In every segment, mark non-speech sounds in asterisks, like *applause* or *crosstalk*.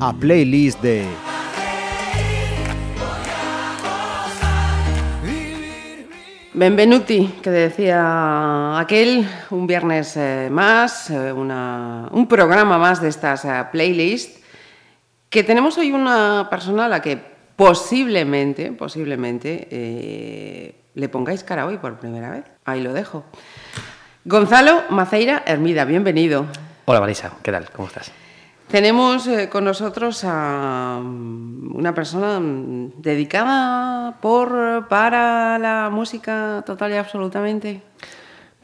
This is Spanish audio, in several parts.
A playlist de Benvenuti, que decía aquel, un viernes eh, más, eh, una- un programa más de estas eh, playlists, que tenemos hoy una persona a la que posiblemente, posiblemente, eh, le pongáis cara hoy por primera vez. Ahí lo dejo. Gonzalo Maceira Hermida, bienvenido. Hola Marisa, ¿qué tal? ¿Cómo estás? Tenemos eh, con nosotros a mm, una persona mm, dedicada por para la música total y absolutamente.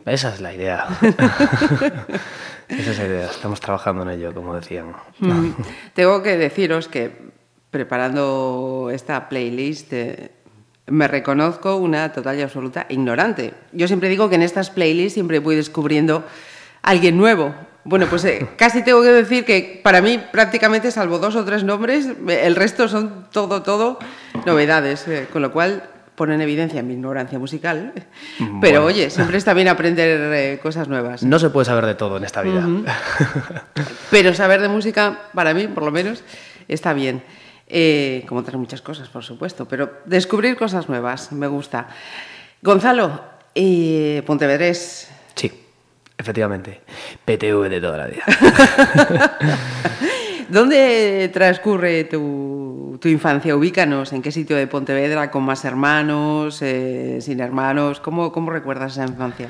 Esa es la idea. *laughs* Esa es la idea. Estamos trabajando en ello, como decían. Mm. Tengo que deciros que preparando esta playlist eh, me reconozco una total y absoluta ignorante. Yo siempre digo que en estas playlists siempre voy descubriendo a alguien nuevo. Bueno, pues eh, *laughs* casi tengo que decir que para mí prácticamente salvo dos o tres nombres, eh, el resto son todo, todo novedades, eh, con lo cual pone en evidencia mi ignorancia musical. Pero Bueno. oye, siempre está bien aprender eh, cosas nuevas. No se puede saber de todo en esta vida. *laughs* Pero saber de música, para mí, por lo menos, está bien. Eh, como otras muchas cosas, por supuesto. Pero descubrir cosas nuevas, me gusta. Gonzalo, eh, Pontevedrés. Sí, efectivamente. PTV de toda la vida. *laughs* ¿Dónde transcurre tu, tu infancia? Ubícanos. ¿En qué sitio de Pontevedra? ¿Con más hermanos? eh, ¿Sin hermanos? ¿Cómo, ¿Cómo recuerdas esa infancia?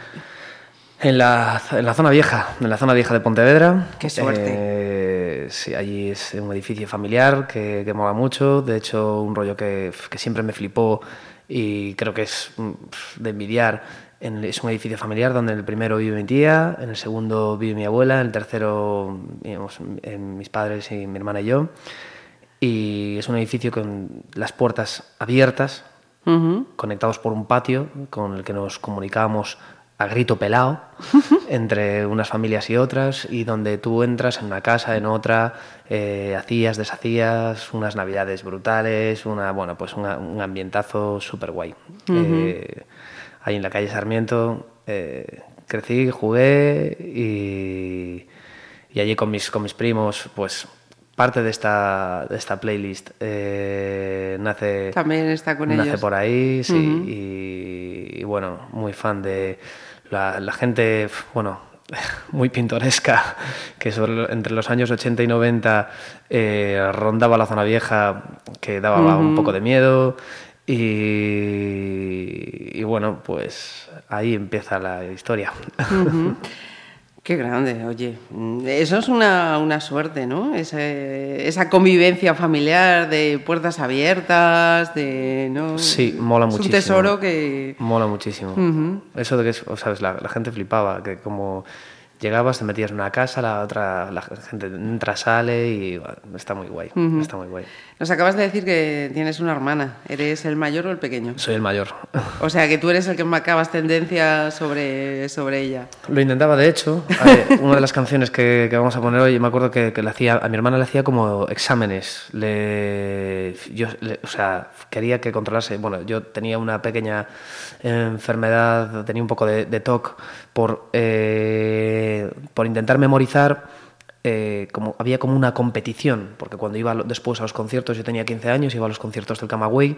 En la, en la zona vieja, en la zona vieja de Pontevedra. Qué suerte. Eh, sí, allí es un edificio familiar que, que mola mucho. De hecho, un rollo que, que siempre me flipó y creo que es mm, de envidiar. En- es un edificio familiar donde en el primero vive mi tía, en el segundo vive mi abuela, en el tercero digamos, en mis padres y mi hermana y yo. Y es un edificio con las puertas abiertas, Ujú. conectados por un patio con el que nos comunicábamos a grito pelado *laughs* entre unas familias y otras y donde tú entras en una casa, en otra, eh, hacías, deshacías, unas navidades brutales, una, bueno, pues una- un ambientazo súper guay. Eh, ahí en la calle Sarmiento eh, crecí, jugué y, y allí con mis, con mis primos, pues parte de esta, de esta playlist eh, nace... También está con Nace ellos. por ahí, sí. Ujú. y, y bueno, muy fan de la, la gente, bueno, *laughs* muy pintoresca, que sobre, entre los años 80 y 90 eh, rondaba la zona vieja, que daba un poco de miedo. Y, y bueno, pues ahí empieza la historia. *laughs* Qué grande, oye. Eso es una, una suerte, ¿no? Ese- esa convivencia familiar de puertas abiertas, de... ¿no? Sí, mola es muchísimo. un tesoro que... Mola muchísimo. Eso de que, es- o sabes, la, la gente flipaba, que como llegabas, te metías en una casa, la otra, la gente entra, sale y bueno, está muy guay, está muy guay. Nos acabas de decir que tienes una hermana. ¿Eres el mayor o el pequeño? Soy el mayor. O sea, que tú eres el que marcabas tendencia sobre, sobre ella. Lo intentaba, de hecho. Ver, una de las canciones que, que vamos a poner hoy, me acuerdo que, que le hacía, a mi hermana le hacía como exámenes. Le, yo, le- o sea, quería que controlase. Bueno, yo tenía una pequeña enfermedad, tenía un poco de, de TOC por, eh, por intentar memorizar. Eh, como, había como una competición, porque cuando iba después a los conciertos, yo tenía 15 años, iba a los conciertos del Camagüey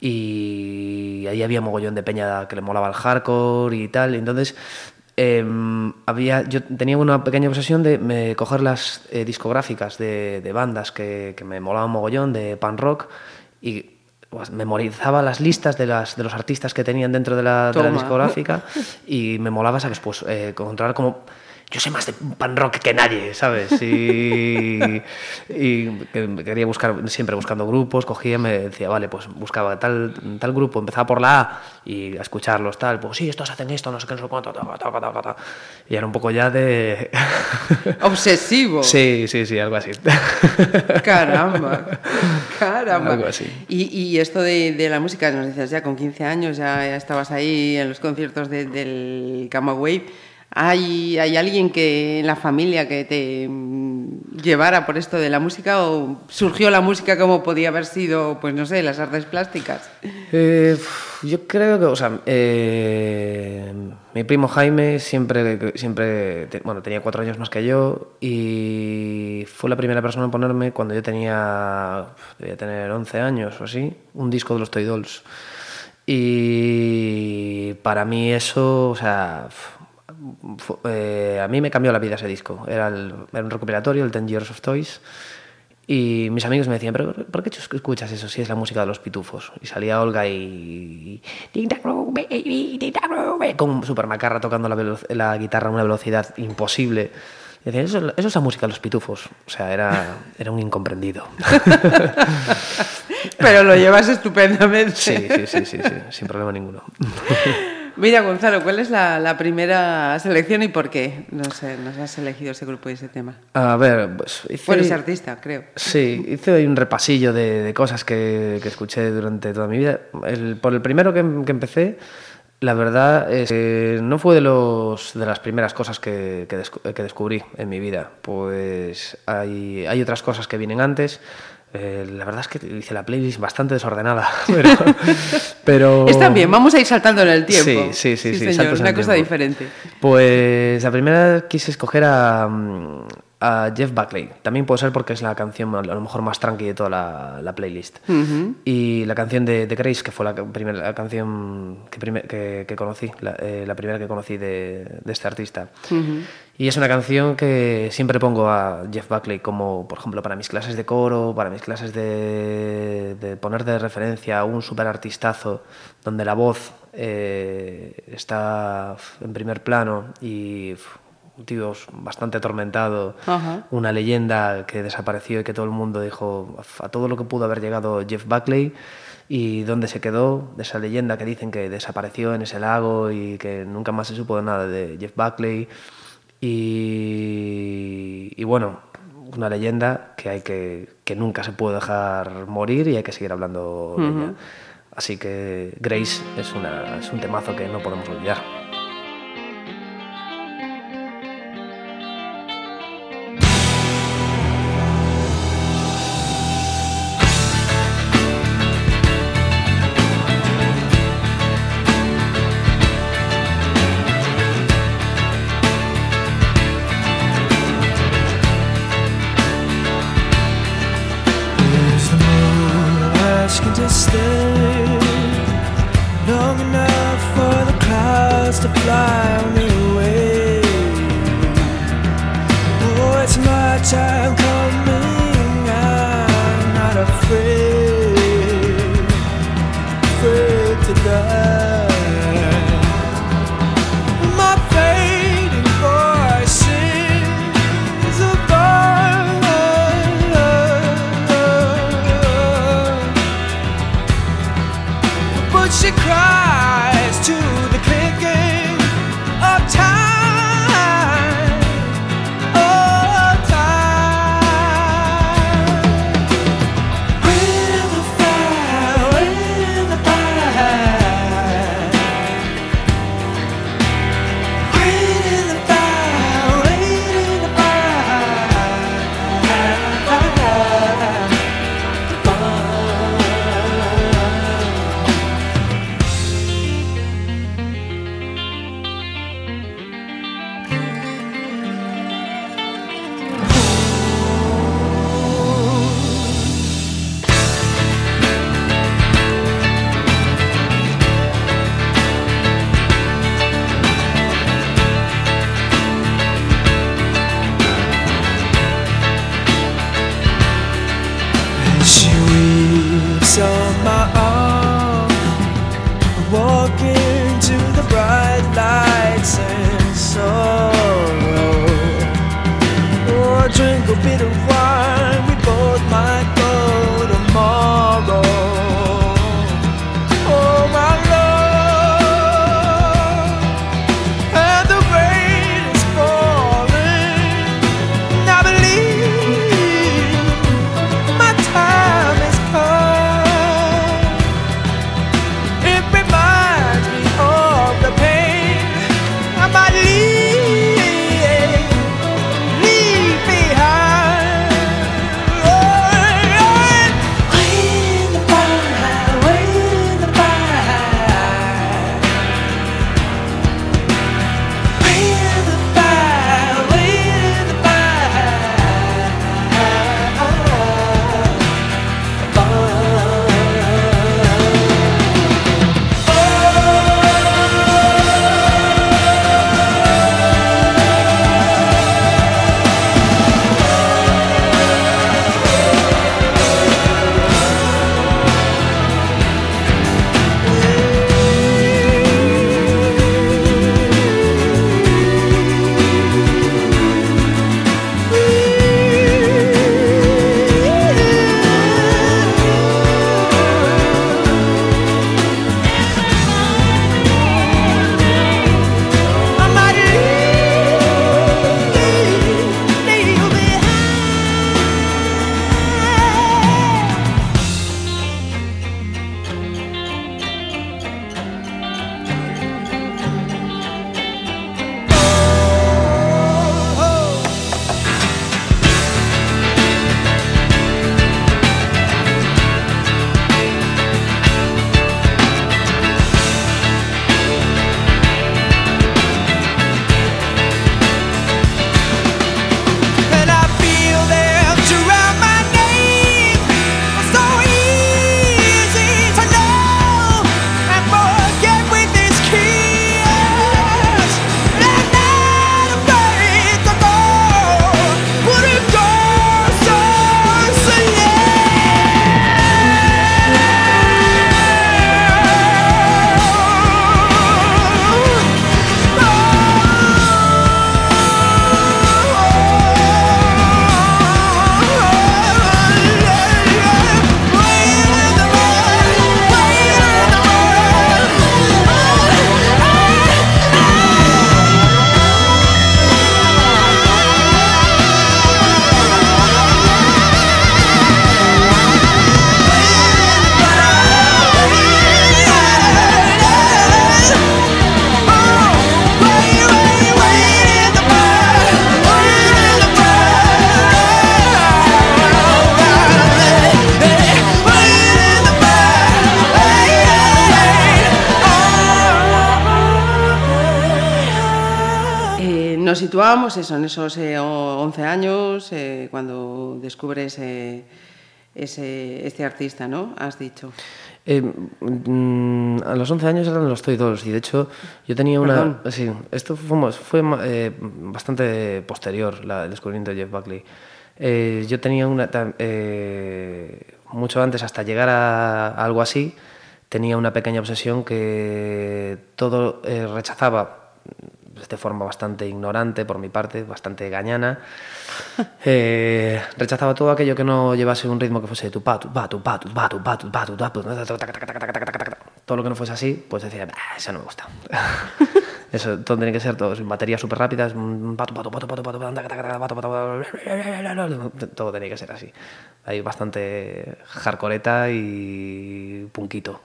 y ahí había mogollón de peña que le molaba el hardcore y tal. y entonces em, había, yo tenía una pequeña obsesión de me- coger las eh, discográficas de, de bandas que, que me molaban mogollón, de pan rock, y pues, memorizaba las listas de, las, de los artistas que tenían dentro de la, de la Toma. discográfica y me molaba, ¿sabes? Pues eh, controlar como yo sé más de pan rock que nadie, ¿sabes? Y, y que- quería buscar, siempre buscando grupos, cogía, me decía, vale, pues buscaba tal, tal grupo, empezaba por la A y a escucharlos, tal, pues sí, estos hacen esto, no sé qué, no sé cuánto, ta, ta, ta, y era un poco ya de... *laughs* Obsesivo. sí, sí, sí, algo así. *laughs* Caramba, *laughs* caramba. Algo así. Y, y esto de, de la música, nos dices ya con 15 años, ya, ya estabas ahí en los conciertos de- del Camagüey. ¿Hay, ¿Hay alguien que en la familia que te mm, llevara por esto de la música o surgió la música como podía haber sido, pues no sé, las artes plásticas? Eh, yo creo que, o sea, eh, mi primo Jaime siempre, siempre, bueno, tenía cuatro años más que yo y fue la primera persona en ponerme cuando yo tenía, debía tener 11 años o así, un disco de los Toy Dolls. Y para mí eso, o sea, eh, a mí me cambió la vida ese disco. Era, un recopilatorio, el Ten Years of Toys. Y mis amigos me decían, ¿pero por qué escuchas eso si es la música de los pitufos? Y salía Olga y... Con Super Macarra tocando la, guitarra a una velocidad imposible. Y decían, eso, eso, es la música de los pitufos. O sea, era, *laughs* era un incomprendido. *laughs* Pero lo llevas estupendamente. Sí, sí, sí, sí, sí sin problema ninguno. *laughs* Mira, Gonzalo, ¿cuál es la, primera selección y por qué nos, nos has elegido ese grupo y ese tema? A ver, pues hice... ese artista, creo. Sí, hice un repasillo de, cosas que, escuché durante toda mi vida. por el primero que, empecé, la verdad es que no fue de, los, de las primeras cosas que, que, descubrí en mi vida. Pues hay, hay otras cosas que vienen antes eh, la verdad es que hice la playlist bastante desordenada, *laughs* pero, Está bien, vamos a ir saltando en el tiempo. Sí, sí, sí, sí, una cosa diferente. Pues la primera quise escoger a, mm, a Jeff Buckley. También puede ser porque es la canción a lo mejor más tranqui de toda la, playlist. Y la canción de, de, Grace, que fue la primera canción que, que, conocí, eh, la, primera que conocí de, de este artista. Y es una canción que siempre pongo a Jeff Buckley como, por ejemplo, para mis clases de coro, para mis clases de, de poner de referencia a un super artistazo donde la voz eh, está en primer plano y un tío bastante atormentado, una leyenda que desapareció y que todo el mundo dijo a todo lo que pudo haber llegado Jeff Buckley y dónde se quedó, de esa leyenda que dicen que desapareció en ese lago y que nunca más se supo de nada de Jeff Buckley. Y, bueno, una leyenda que, hay que, que nunca se puede dejar morir y hay que seguir hablando de ella. Así que Grace es, una, es un temazo que no podemos olvidar. Nos situábamos eso, en esos eh, o- 11 años, eh, cuando descubres eh, ese, este artista, ¿no? Has dicho. Eh, mm, a los 11 años eran los Toy Dolls y de hecho yo tenía una... Perdón. Sí, esto fue, fue eh, bastante posterior, la, el descubrimiento de Jeff Buckley. Eh, yo tenía una... mucho antes, hasta llegar a, a algo así, tenía una pequeña obsesión que todo rechazaba de forma bastante ignorante por mi parte, bastante gañana. Rechazaba todo aquello que no llevase un ritmo que fuese tu patu, todo lo que no fuese así, pues decía, no me gusta. Eso, todo que ser todo, súper todo tenía que ser así. Hay bastante hardcoreta y punquito.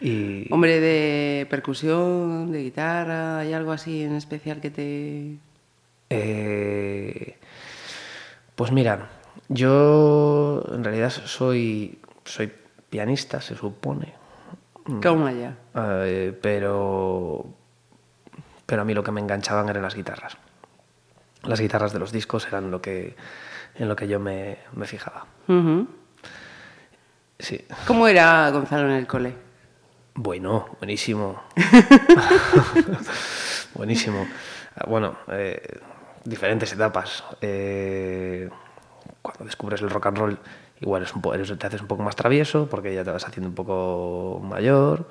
Y Hombre de percusión, de guitarra, ¿hay algo así en especial que te... Eh, pues mira, yo en realidad soy, soy pianista, se supone, ¿Cómo allá? eh, pero, pero a mí lo que me enganchaban eran las guitarras. Las guitarras de los discos eran lo que, en lo que yo me, me fijaba. Sí. ¿Cómo era Gonzalo en el cole? Bueno, buenísimo. *laughs* *laughs* buenísimo. Ah, Bueno, eh, diferentes etapas. Eh, cuando descubres el rock and roll, igual es un po- te haces un poco más travieso porque ya te vas haciendo un poco mayor.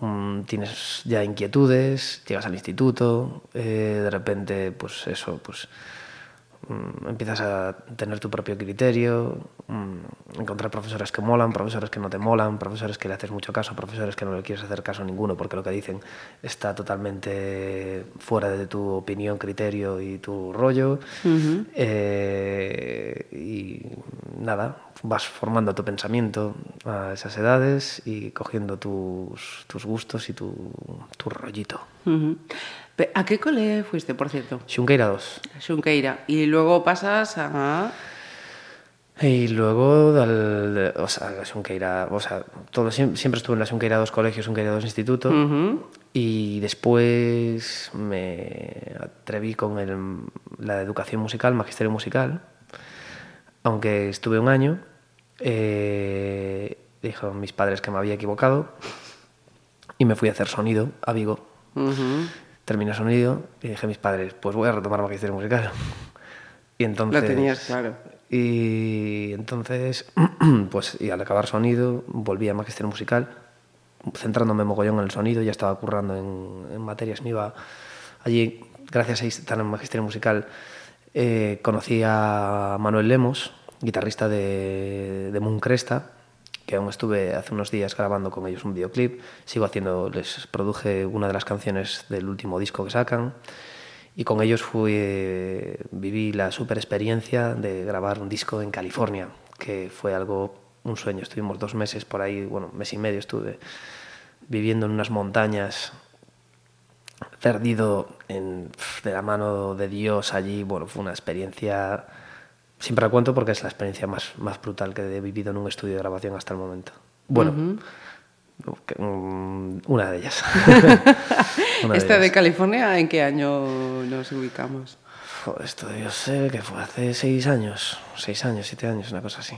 mm, tienes ya inquietudes, llegas al instituto, eh, de repente, pues eso, pues empiezas a tener tu propio criterio, mm, encontrar profesores que molan, profesores que no te molan, profesores que le haces mucho caso, profesores que no le quieres hacer caso a ninguno porque lo que dicen está totalmente fuera de tu opinión, criterio y tu rollo. Eh, y nada, vas formando tu pensamiento a esas edades y cogiendo tus, tus gustos y tu, tu rollito. ¿A qué cole fuiste, por cierto? Xunqueira 2. Xunqueira. Y luego pasas a... Y luego, del, de- o sea, la Xunqueira, o sea, todo, siem- siempre estuve en la Xunqueira 2 colegio, Xunqueira 2 instituto, y después me atreví con el- la educación musical, magisterio musical, aunque estuve un año, eh, dijo mis padres que me había equivocado, y me fui a hacer sonido a Vigo. Ujú. Terminé sonido y dije a mis padres, pues voy a retomar magisterio musical. *laughs* Y entonces... Lo tenías claro. Y entonces, *clears throat* pues y al acabar sonido, volví a magisterio musical, centrándome mogollón en el sonido, ya estaba currando en, en materias, me iba allí, gracias a estar en magisterio musical, eh, conocí a Manuel Lemos, guitarrista de, de Moon Cresta, que aún estuve hace unos días grabando con ellos un videoclip, sigo haciendo, les produje una de las canciones del último disco que sacan, y con ellos fui, viví la super experiencia de grabar un disco en California, que fue algo, un sueño. Estuvimos dos meses por ahí, bueno, mes y medio estuve viviendo en unas montañas, perdido de la mano de Dios allí. Bueno, fue una experiencia, siempre la cuento porque es la experiencia más, más brutal que he vivido en un estudio de grabación hasta el momento. Bueno, mm, una de ellas. *laughs* Una de ¿Esta de. California en qué año nos ubicamos? Joder, esto yo sé que fue hace seis años, seis años, siete años, una cosa así.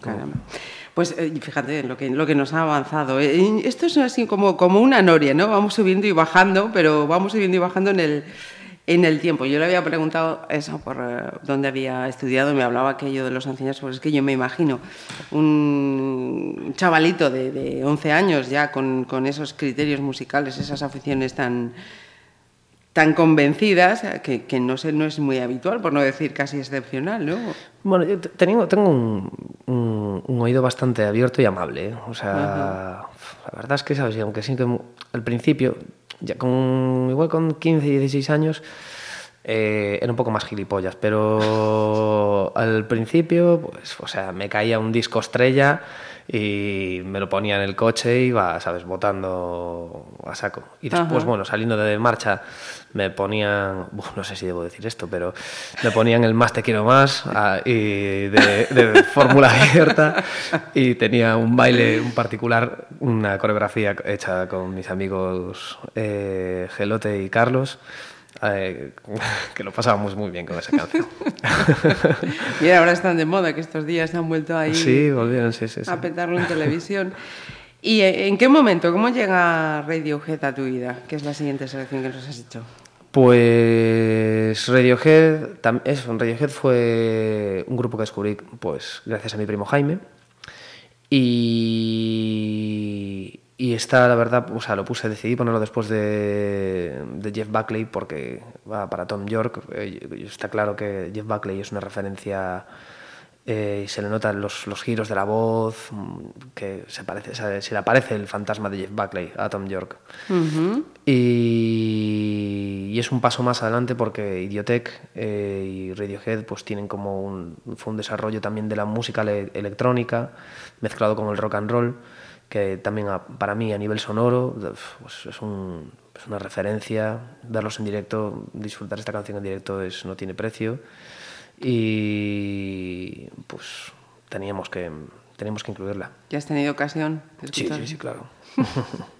Caramba. Pues eh, fíjate lo que, lo que nos ha avanzado. Eh, Esto es así como, como una noria, ¿no? Vamos subiendo y bajando, pero vamos subiendo y bajando en el, en el tiempo. Yo le había preguntado eso por eh, dónde había estudiado y me hablaba aquello de los ancianos, pues es que yo me imagino un chavalito de, de 11 años ya con, con esos criterios musicales, esas aficiones tan tan convencidas que, que no sé no es muy habitual por no decir casi excepcional no Bueno, yo te- tengo, tengo un, un- un oído bastante abierto y amable. ¿eh? O sea, la verdad es que, ¿sabes? Y aunque sí que al principio, ya con, igual con 15 y 16 años, eh, era un poco más gilipollas, pero *laughs* al principio, pues, o sea, me caía un disco estrella y me lo ponía en el coche y iba, ¿sabes?, botando a saco. Y después, bueno, saliendo de marcha, me ponían, no sé si debo decir esto, pero me ponían el Más te quiero más ah, y de, fórmula abierta y tenía un baile un particular, una coreografía hecha con mis amigos eh, Gelote y Carlos eh, *laughs* que lo pasábamos muy bien con esa canción. *laughs* y ahora están de moda, que estos días se han vuelto ahí sí, volvieron, sí, sí, a petarlo en televisión. ¿Y en qué momento, cómo llega Radiohead a tu vida? ¿Qué es la siguiente selección que nos has hecho? Pues Radiohead, Radiohead fue un grupo que descubrí pues, gracias a mi primo Jaime. Y, y está, la verdad, o sea, lo puse, decidí ponerlo después de, de Jeff Buckley porque va para Tom York. Eh, está claro que Jeff Buckley es una referencia eh, y se le notan los, los, giros de la voz, mm, que se, parece, se, le aparece el fantasma de Jeff Buckley a Tom York. y, y, es un paso más adelante porque Idiotech eh, y Radiohead pues tienen como un, fue un desarrollo también de la música electrónica mezclado con el rock and roll que tamén a, para mí a nivel sonoro pues, es, un, es una referencia, verlos en directo, disfrutar esta canción en directo es, no tiene precio y pues teníamos que, teníamos que incluirla. ¿Ya has tenido ocasión de Sí, sí, sí, claro. *laughs*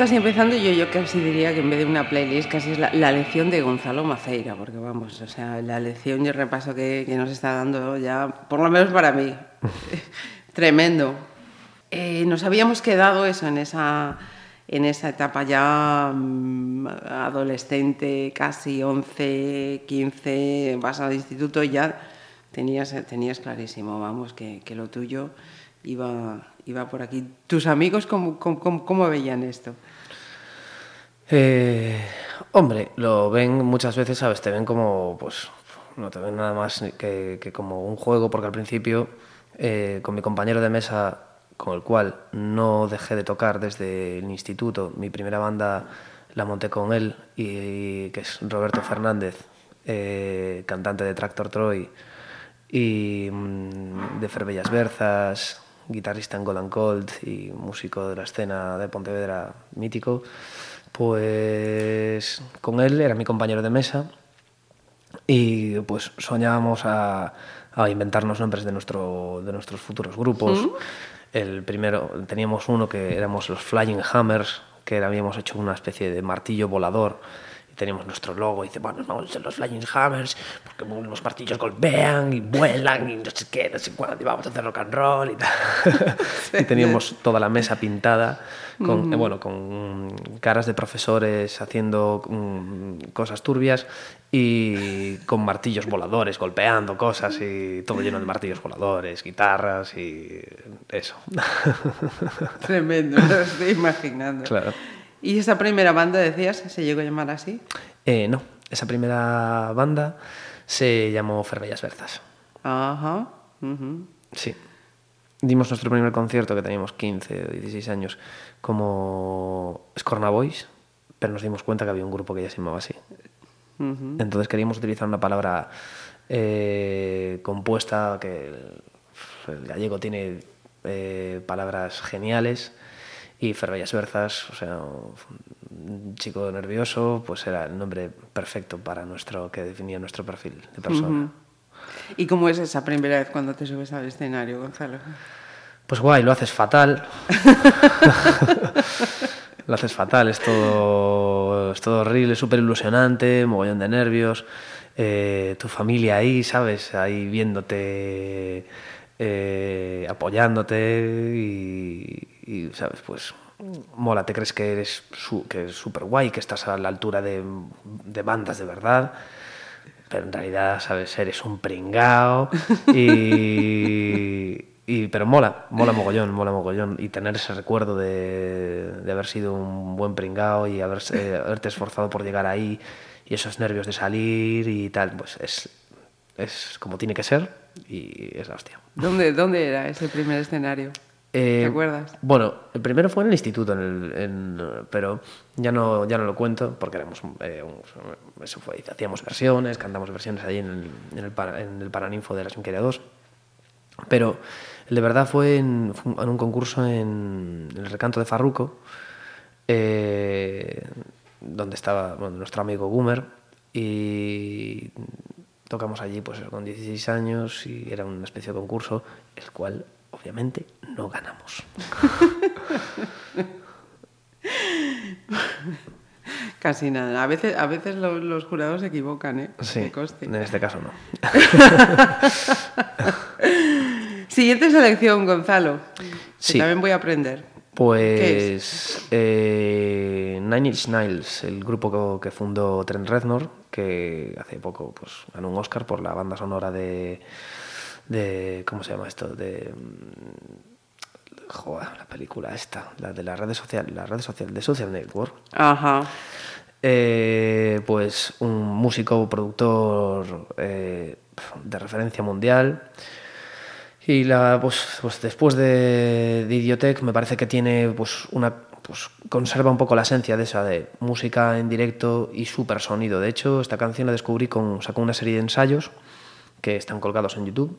casi empezando yo, yo casi diría que en vez de una playlist casi es la, la lección de Gonzalo Maceira, porque vamos, o sea, la lección y el repaso que, que nos está dando ya, por lo menos para mí, *laughs* tremendo. Eh, nos habíamos quedado eso en esa, en esa etapa ya mm, adolescente, casi 11, 15, vas al instituto y ya tenías, tenías clarísimo, vamos, que, que lo tuyo iba, iba por aquí. ¿Tus amigos cómo, cómo, cómo veían esto? Eh, hombre, lo ven muchas veces, ¿sabes? Te ven como, pues, no te ven nada más que, como un juego, porque al principio, eh, con mi compañero de mesa, con el cual no dejé de tocar desde el instituto, mi primera banda la monté con él, y, y que es Roberto Fernández, eh, cantante de Tractor Troy, y mm, de Ferbellas Berzas, guitarrista en Golden Cold y músico de la escena de Pontevedra mítico, pues con él era mi compañero de mesa y pues soñábamos a, a inventarnos nombres de, nuestro, de nuestros futuros grupos. El primero, teníamos uno que éramos los Flying Hammers, que habíamos hecho una especie de martillo volador y teníamos nuestro logo y dice, bueno, vamos a ser los Flying Hammers porque los martillos golpean y vuelan y no sé qué, no sé cuándo, y vamos a hacer rock and roll y tal. *laughs* y teníamos toda la mesa pintada con, eh, bueno, con caras de profesores haciendo mm, cosas turbias y con martillos voladores golpeando cosas y todo lleno de martillos voladores, guitarras y eso. Tremendo, me lo estoy imaginando. Claro. ¿Y esa primera banda, decías, se llegó a llamar así? Eh, no, esa primera banda se llamó Ferbellas Berzas. Ajá. ujú. Sí. Dimos nuestro primer concierto, que teníamos 15 o 16 años, como Scorna Boys, pero nos dimos cuenta que había un grupo que ya se llamaba así. Entonces queríamos utilizar una palabra eh, compuesta, que el, el gallego tiene eh, palabras geniales, y Ferbellas Berzas, o sea, un chico nervioso, pues era el nombre perfecto para nuestro, que definía nuestro perfil de persona. ¿Y cómo es esa primera vez cuando te subes al escenario, Gonzalo? Pues guay, lo haces fatal. *laughs* lo haces fatal, es todo, es todo horrible, súper ilusionante, mogollón de nervios. eh, tu familia ahí, ¿sabes? Ahí viéndote, eh, apoyándote y, y, ¿sabes? Pues mola, te crees que eres su- que súper guay, que estás a la altura de, de bandas de verdad. Pero en realidad, ¿sabes? Eres un pringao y, y- pero mola, mola mogollón, mola mogollón. Y tener ese recuerdo de, de haber sido un buen pringao y haberse, haberte esforzado por llegar ahí y esos nervios de salir y tal, pues es, es como tiene que ser y es la hostia. ¿Dónde, dónde era ese primer escenario? Eh, ¿Te acuerdas? Bueno, el primero fue en el instituto, en el- en- pero ya no, ya no lo cuento porque éramos, eh, un- eso fue, hacíamos versiones, cantamos versiones allí en el, en el, para- en el Paraninfo de la Junqueria 2. Pero de verdad fue en, fue en un concurso en, en el recanto de Farruco, eh, donde estaba bueno, nuestro amigo Gumer, y tocamos allí pues con 16 años y era una especie de concurso, el cual obviamente no ganamos. Casi nada. A veces, a veces lo- los, jurados se equivocan, ¿eh? Sí, en este caso no. *laughs* Siguiente selección, Gonzalo. que Sí. también voy a aprender. ¿Qué Pues eh, Nine Inch Nails, el grupo que fundó Trent Reznor, que hace poco pues, ganó un Oscar por la banda sonora de, de ¿cómo se llama esto? De mm, joder, la película esta, la de la red social, la red social de Social Network. Ajá. Eh, pues un músico, productor eh, de referencia mundial. Y la, pues, pues después de, de Idiotech me parece que tiene pues una pues conserva un poco la esencia de esa de música en directo y súper sonido. De hecho, esta canción la descubrí con sacó una serie de ensayos que están colgados en YouTube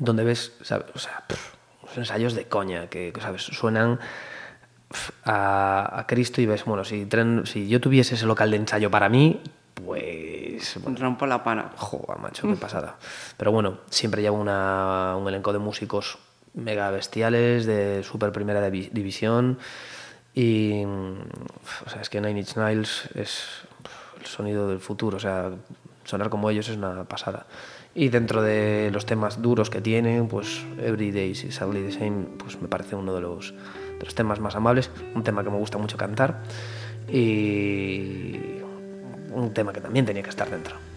donde ves, ¿sabes? O sea, pff, unos ensayos de coña que, ¿sabes? Suenan pff, a, a Cristo y ves, bueno, si, tren- si yo tuviese ese local de ensayo para mí, pues... bueno, Rompo la pana. Joder, macho, qué pasada. Pero bueno, siempre llevo una- un elenco de músicos mega bestiales, de super primera divi- división. Y, o sea, es que Nine Inch Nails es el sonido del futuro, o sea, sonar como ellos es una pasada. Y dentro de los temas duros que tienen, pues Every Day is the Same, pues me parece uno de los, de los temas más amables, un tema que me gusta mucho cantar y un tema que también tenía que estar dentro.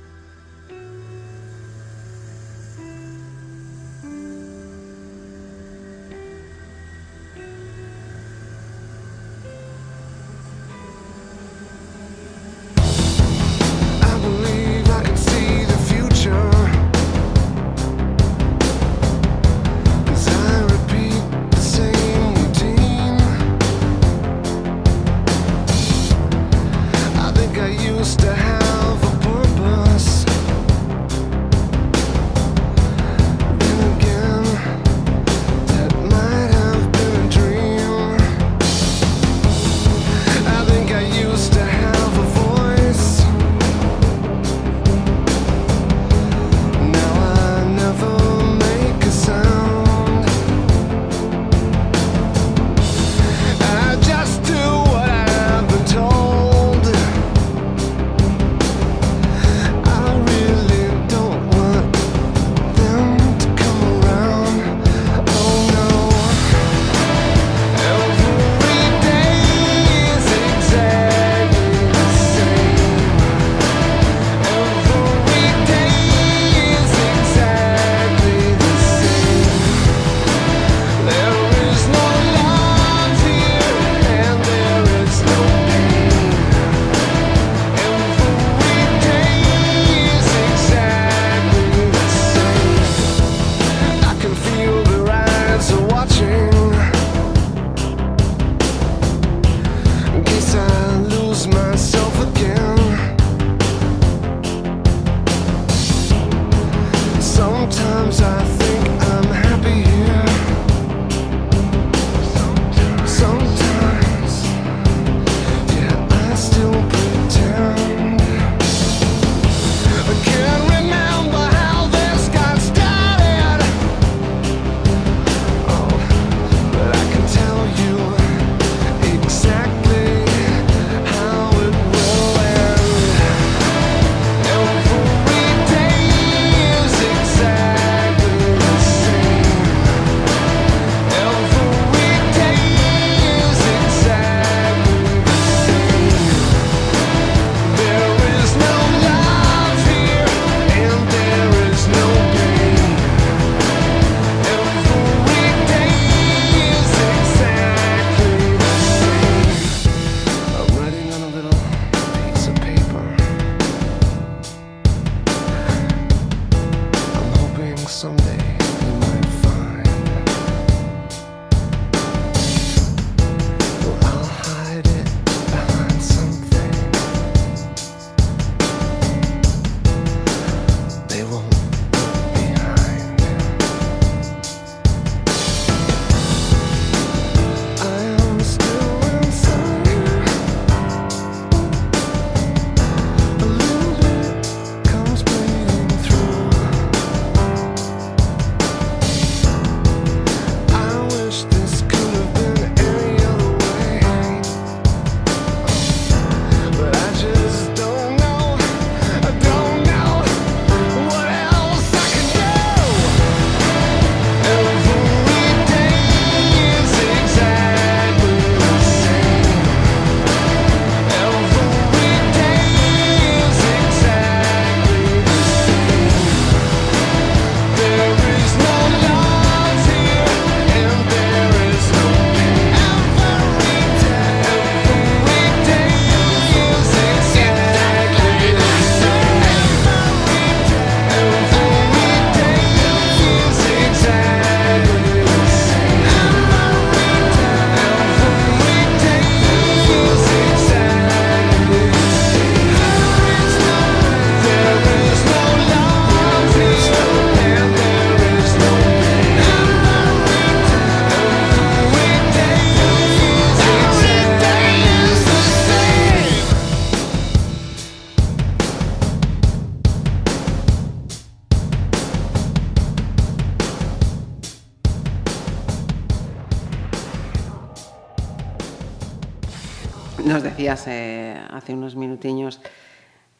Decías eh, hace unos minutiños,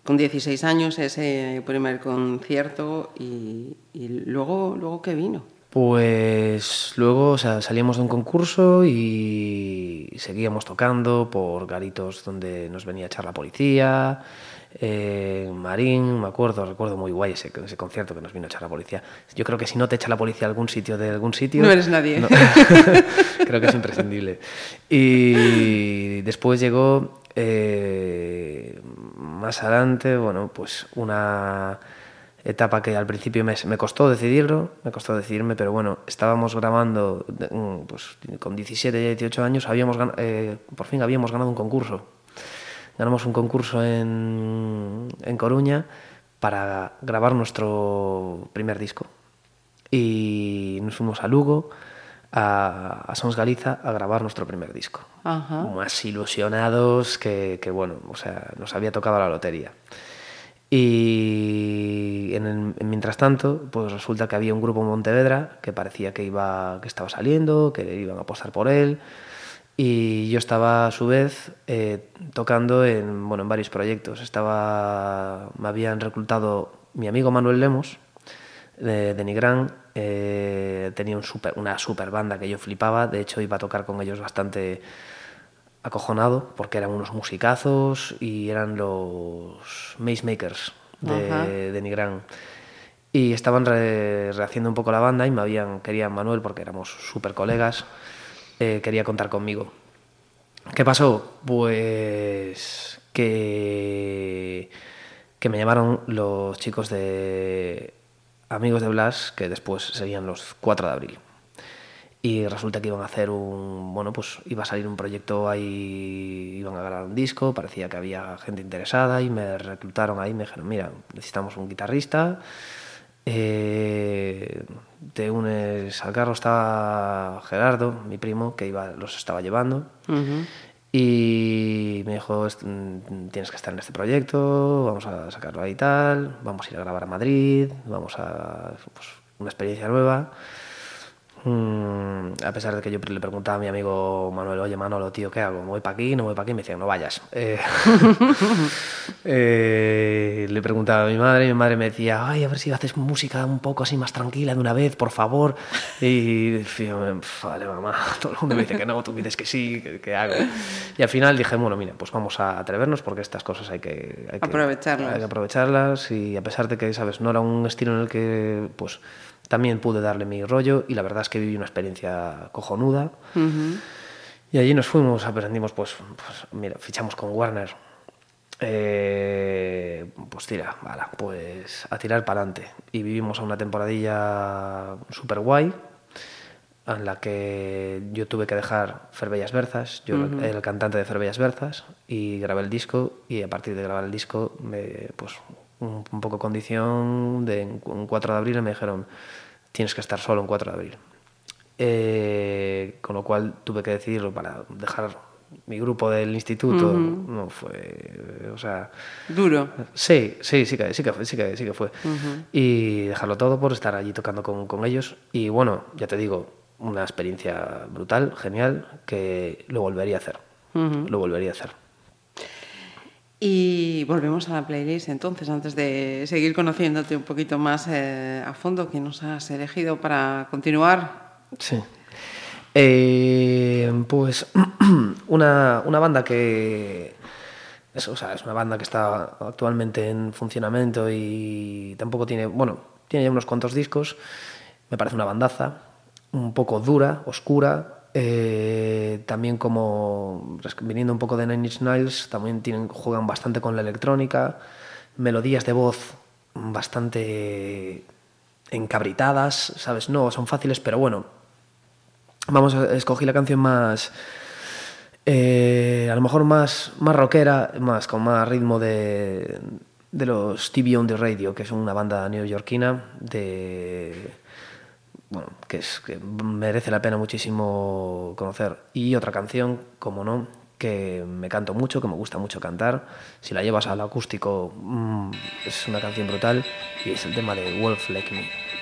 con 16 años, ese primer concierto y, y luego, luego ¿qué vino? Pues luego o sea, salíamos de un concurso y seguíamos tocando por garitos donde nos venía a echar la policía, eh, Marín, me acuerdo, recuerdo muy guay ese, ese concierto que nos vino a echar la policía. Yo creo que si no te echa la policía a algún sitio de algún sitio... No eres nadie. no. *laughs* creo que es imprescindible. Y después llegó, eh, más adelante, bueno, pues una etapa que al principio me, costó decidirlo, me costó decidirme, pero bueno, estábamos grabando mm, pues, con 17, 18 años, habíamos, eh, por fin habíamos ganado un concurso. Ganamos un concurso en, en Coruña para grabar nuestro primer disco. Y nos fuimos a Lugo, a, a Sons Galiza, a grabar nuestro primer disco. Ajá. Más ilusionados que, que, bueno, o sea, nos había tocado la lotería. Y en el, mientras tanto, pues resulta que había un grupo en Montevedra que parecía que, iba, que estaba saliendo, que iban a apostar por él. Y yo estaba a su vez eh, tocando en, bueno, en varios proyectos. Estaba, me habían reclutado mi amigo Manuel Lemos de, de Nigrán. Eh, tenía un super, una super banda que yo flipaba. De hecho, iba a tocar con ellos bastante acojonado porque eran unos musicazos y eran los Maze Makers de, de Nigrán. Y estaban re, rehaciendo un poco la banda y me habían, querían Manuel porque éramos súper colegas, eh, quería contar conmigo. ¿Qué pasó? Pues que, que me llamaron los chicos de Amigos de Blas, que después serían los 4 de abril y resulta que iban a hacer un bueno pues iba a salir un proyecto ahí iban a grabar un disco parecía que había gente interesada y me reclutaron ahí me dijeron mira necesitamos un guitarrista eh, te unes al carro estaba Gerardo mi primo que iba los estaba llevando. Y me dijo tienes que estar en este proyecto vamos a sacarlo ahí tal vamos a ir a grabar a Madrid vamos a pues, una experiencia nueva Mm, a pesar de que yo le preguntaba a mi amigo Manuel, oye Manolo, tío, ¿qué hago? ¿Me voy para aquí? ¿No voy para aquí? Me decían, no vayas. Eh, *laughs* eh, le preguntaba a mi madre y mi madre me decía, ay, a ver si haces música un poco así más tranquila de una vez, por favor. Y decía, vale, mamá, *laughs* todo el mundo me dice que no, tú me dices que sí, ¿qué, qué hago? Y al final dije, bueno, mira, pues vamos a atrevernos porque estas cosas hay que, hay que aprovecharlas. Hay que aprovecharlas y a pesar de que, ¿sabes? No era un estilo en el que, pues también pude darle mi rollo y la verdad es que viví una experiencia cojonuda. Uh -huh. Y allí nos fuimos, aprendimos, pues, pues mira, fichamos con Warner. Eh, pues tira, vale, pues a tirar para adelante. Y vivimos una temporadilla súper guay, en la que yo tuve que dejar Ferbellas Berzas, yo uh -huh. era el cantante de Ferbellas Berzas, y grabé el disco, y a partir de grabar el disco, me, pues un, un poco condición de un 4 de abril me dijeron tienes que estar solo en 4 de abril. Eh, con lo cual tuve que decidirlo para dejar mi grupo del instituto. Uh -huh. No fue, o sea... Duro. Sí, sí, sí que, sí que, sí que, sí que fue. Uh -huh. Y dejarlo todo por estar allí tocando con, con ellos. Y bueno, ya te digo, una experiencia brutal, genial, que lo volvería a hacer. Uh -huh. Lo volvería a hacer. Y volvemos a la playlist entonces, antes de seguir conociéndote un poquito más eh, a fondo, ¿qué nos has elegido para continuar? Sí. Eh, pues *clears throat* una, una, banda que es, o sea, es una banda que está actualmente en funcionamiento y tampoco tiene, bueno, tiene ya unos cuantos discos. Me parece una bandaza, un poco dura, oscura, eh, también como viniendo un poco de Nine Inch también tienen, juegan bastante con la electrónica, melodías de voz bastante encabritadas, ¿sabes? No, son fáciles, pero bueno. Vamos a escoger la canción más... Eh, a lo mejor más, más rockera, más con más ritmo de, de los TV on the Radio, que es una banda neoyorquina de bueno, que, es, que merece la pena muchísimo conocer. Y otra canción, como no, que me canto mucho, que me gusta mucho cantar. Si la llevas al acústico, mmm, es una canción brutal y es el tema de Wolf Like Me.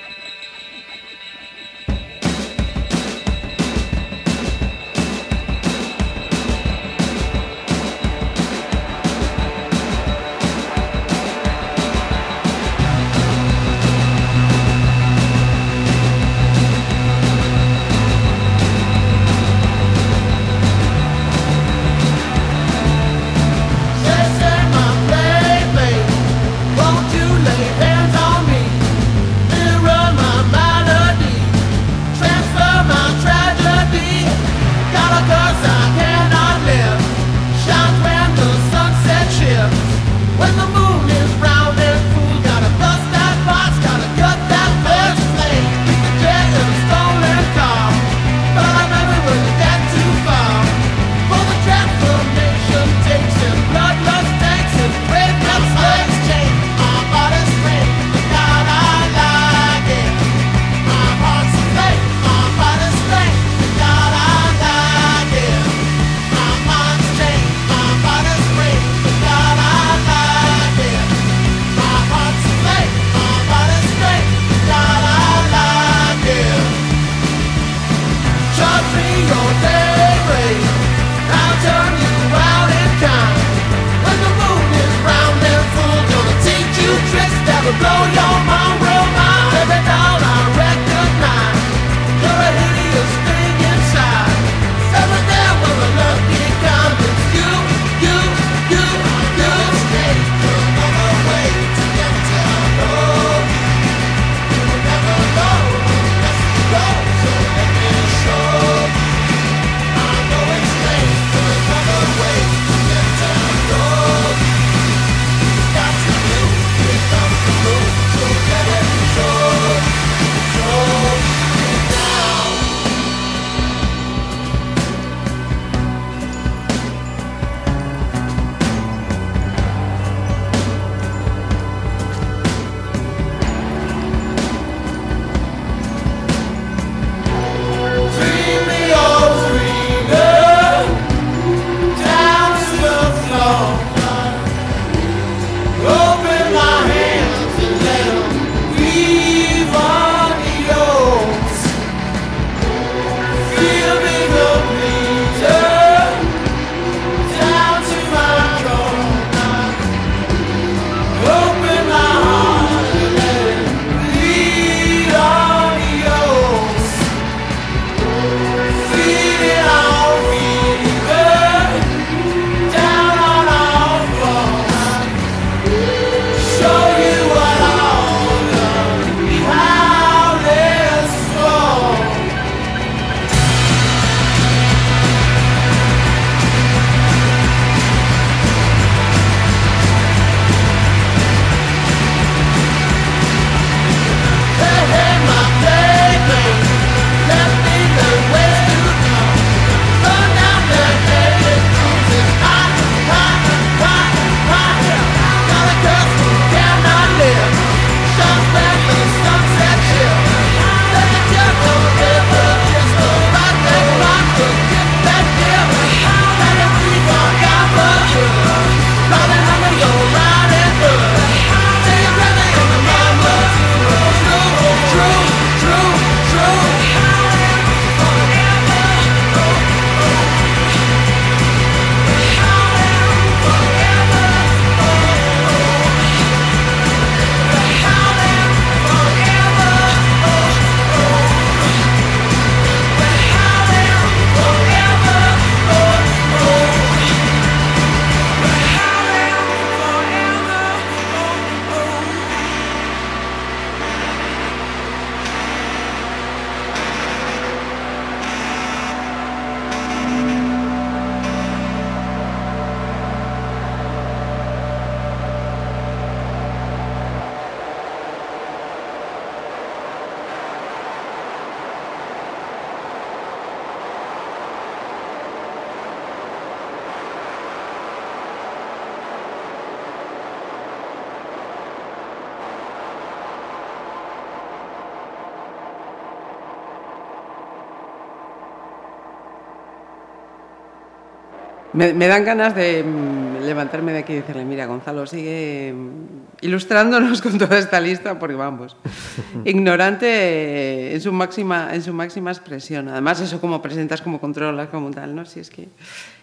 Me, me dan ganas de mm, levantarme de aquí y decirle, mira, Gonzalo, sigue mm, ilustrándonos *laughs* con toda esta lista, porque vamos, *laughs* ignorante en su máxima, en su máxima expresión. Además, eso como presentas, como controlas, como tal, ¿no? Si es que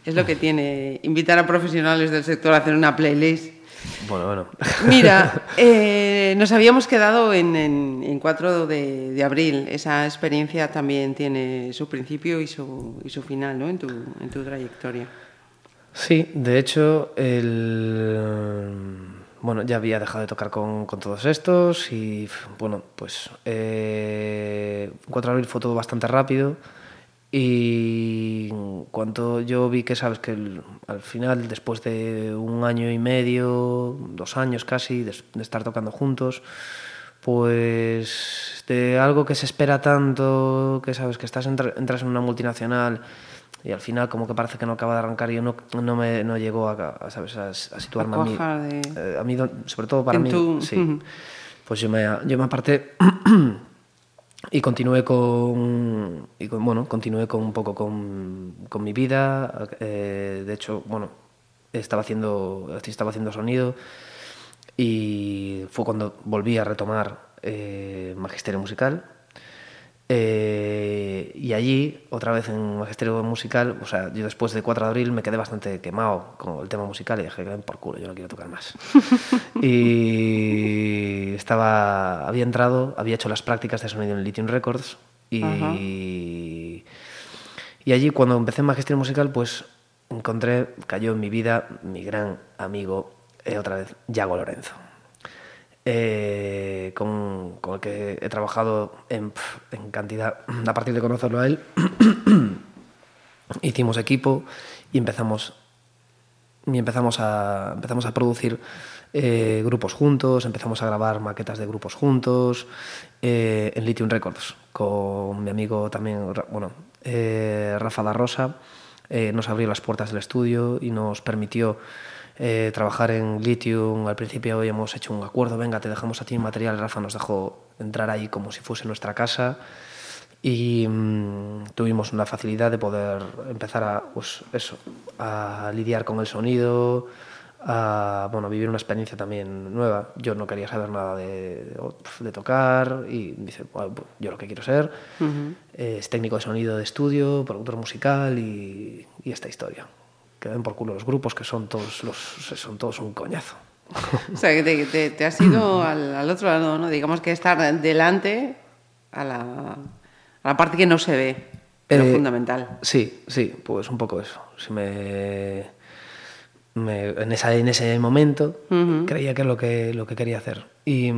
es lo que *laughs* tiene invitar a profesionales del sector a hacer una playlist. Bueno, bueno. Mira, eh, nos habíamos quedado en, en, en 4 de, de, abril. Esa experiencia también tiene su principio y su, y su final, ¿no? En tu, en tu trayectoria. Sí, de hecho, el, bueno, ya había dejado de tocar con, con todos estos y, bueno, pues eh, 4 de abril fue todo bastante rápido y cuando yo vi que, sabes, que el, al final, después de un año y medio, dos años casi, de, de estar tocando juntos, pues de algo que se espera tanto, que sabes, que estás entras en una multinacional y al final como que parece que no acaba de arrancar y yo no, no me no llegó a, a, ¿sabes? a, a situarme a, mí, de... eh, a mí sobre todo para mí tu... sí uh -huh. pues yo me yo me aparté *clears throat* y continué con y con, bueno continué con un poco con, con mi vida eh, de hecho bueno estaba haciendo estaba haciendo sonido y fue cuando volví a retomar eh, magisterio musical Eh, y allí, otra vez en magisterio musical, o sea, yo después de 4 de abril me quedé bastante quemado con el tema musical y dije, ven por culo, yo no quiero tocar más. *laughs* y estaba, había entrado, había hecho las prácticas de sonido en Lithium Records y, y allí cuando empecé en magisterio musical, pues encontré, cayó en mi vida mi gran amigo, eh, otra vez, Yago Lorenzo eh, con, con, el que he trabajado en, en, cantidad, a partir de conocerlo a él, *clears throat* hicimos equipo y empezamos, y empezamos, a, empezamos a producir eh, grupos juntos, empezamos a grabar maquetas de grupos juntos eh, en Lithium Records, con mi amigo también, bueno, eh, Rafa da Rosa, nos abrió las puertas del estudio y nos permitió eh, trabajar en Lithium. Al principio habíamos hecho un acuerdo, venga, te dejamos a ti material. Rafa nos dejó entrar ahí como si fuese nuestra casa y mmm, tuvimos una facilidad de poder empezar a, pues eso, a lidiar con el sonido, a bueno, vivir una experiencia también nueva. Yo no quería saber nada de, de tocar y dice, bueno, pues yo lo que quiero ser uh -huh. es técnico de sonido de estudio, productor musical y, y esta historia que den por culo los grupos, que son todos, los, son todos un coñazo. *laughs* O sea, que te, te, te has ido al, al, otro lado, ¿no? Digamos que estar delante a la, a la parte que no se ve, pero eh, fundamental. Sí, sí, pues un poco eso. Si me, me, en, esa, en ese momento uh -huh. creía que es lo que, lo que quería hacer. Y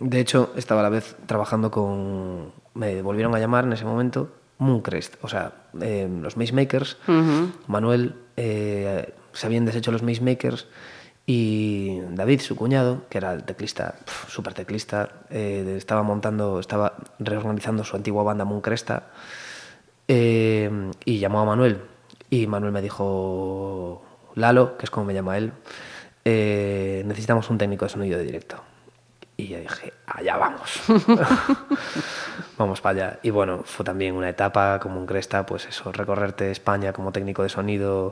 de hecho estaba a la vez trabajando con... Me volvieron a llamar en ese momento Mooncrest, o sea, eh, los Maze Makers, uh -huh. Manuel, eh, se habían deshecho los Maze Makers y David, su cuñado, que era el teclista, súper teclista, eh, estaba montando, estaba reorganizando su antigua banda Mooncresta eh, y llamó a Manuel y Manuel me dijo, Lalo, que es como me llama él, eh, necesitamos un técnico de sonido de directo. Y yo dije, allá vamos. *laughs* vamos para allá. Y bueno, fue también una etapa como un cresta, pues eso, recorrerte España como técnico de sonido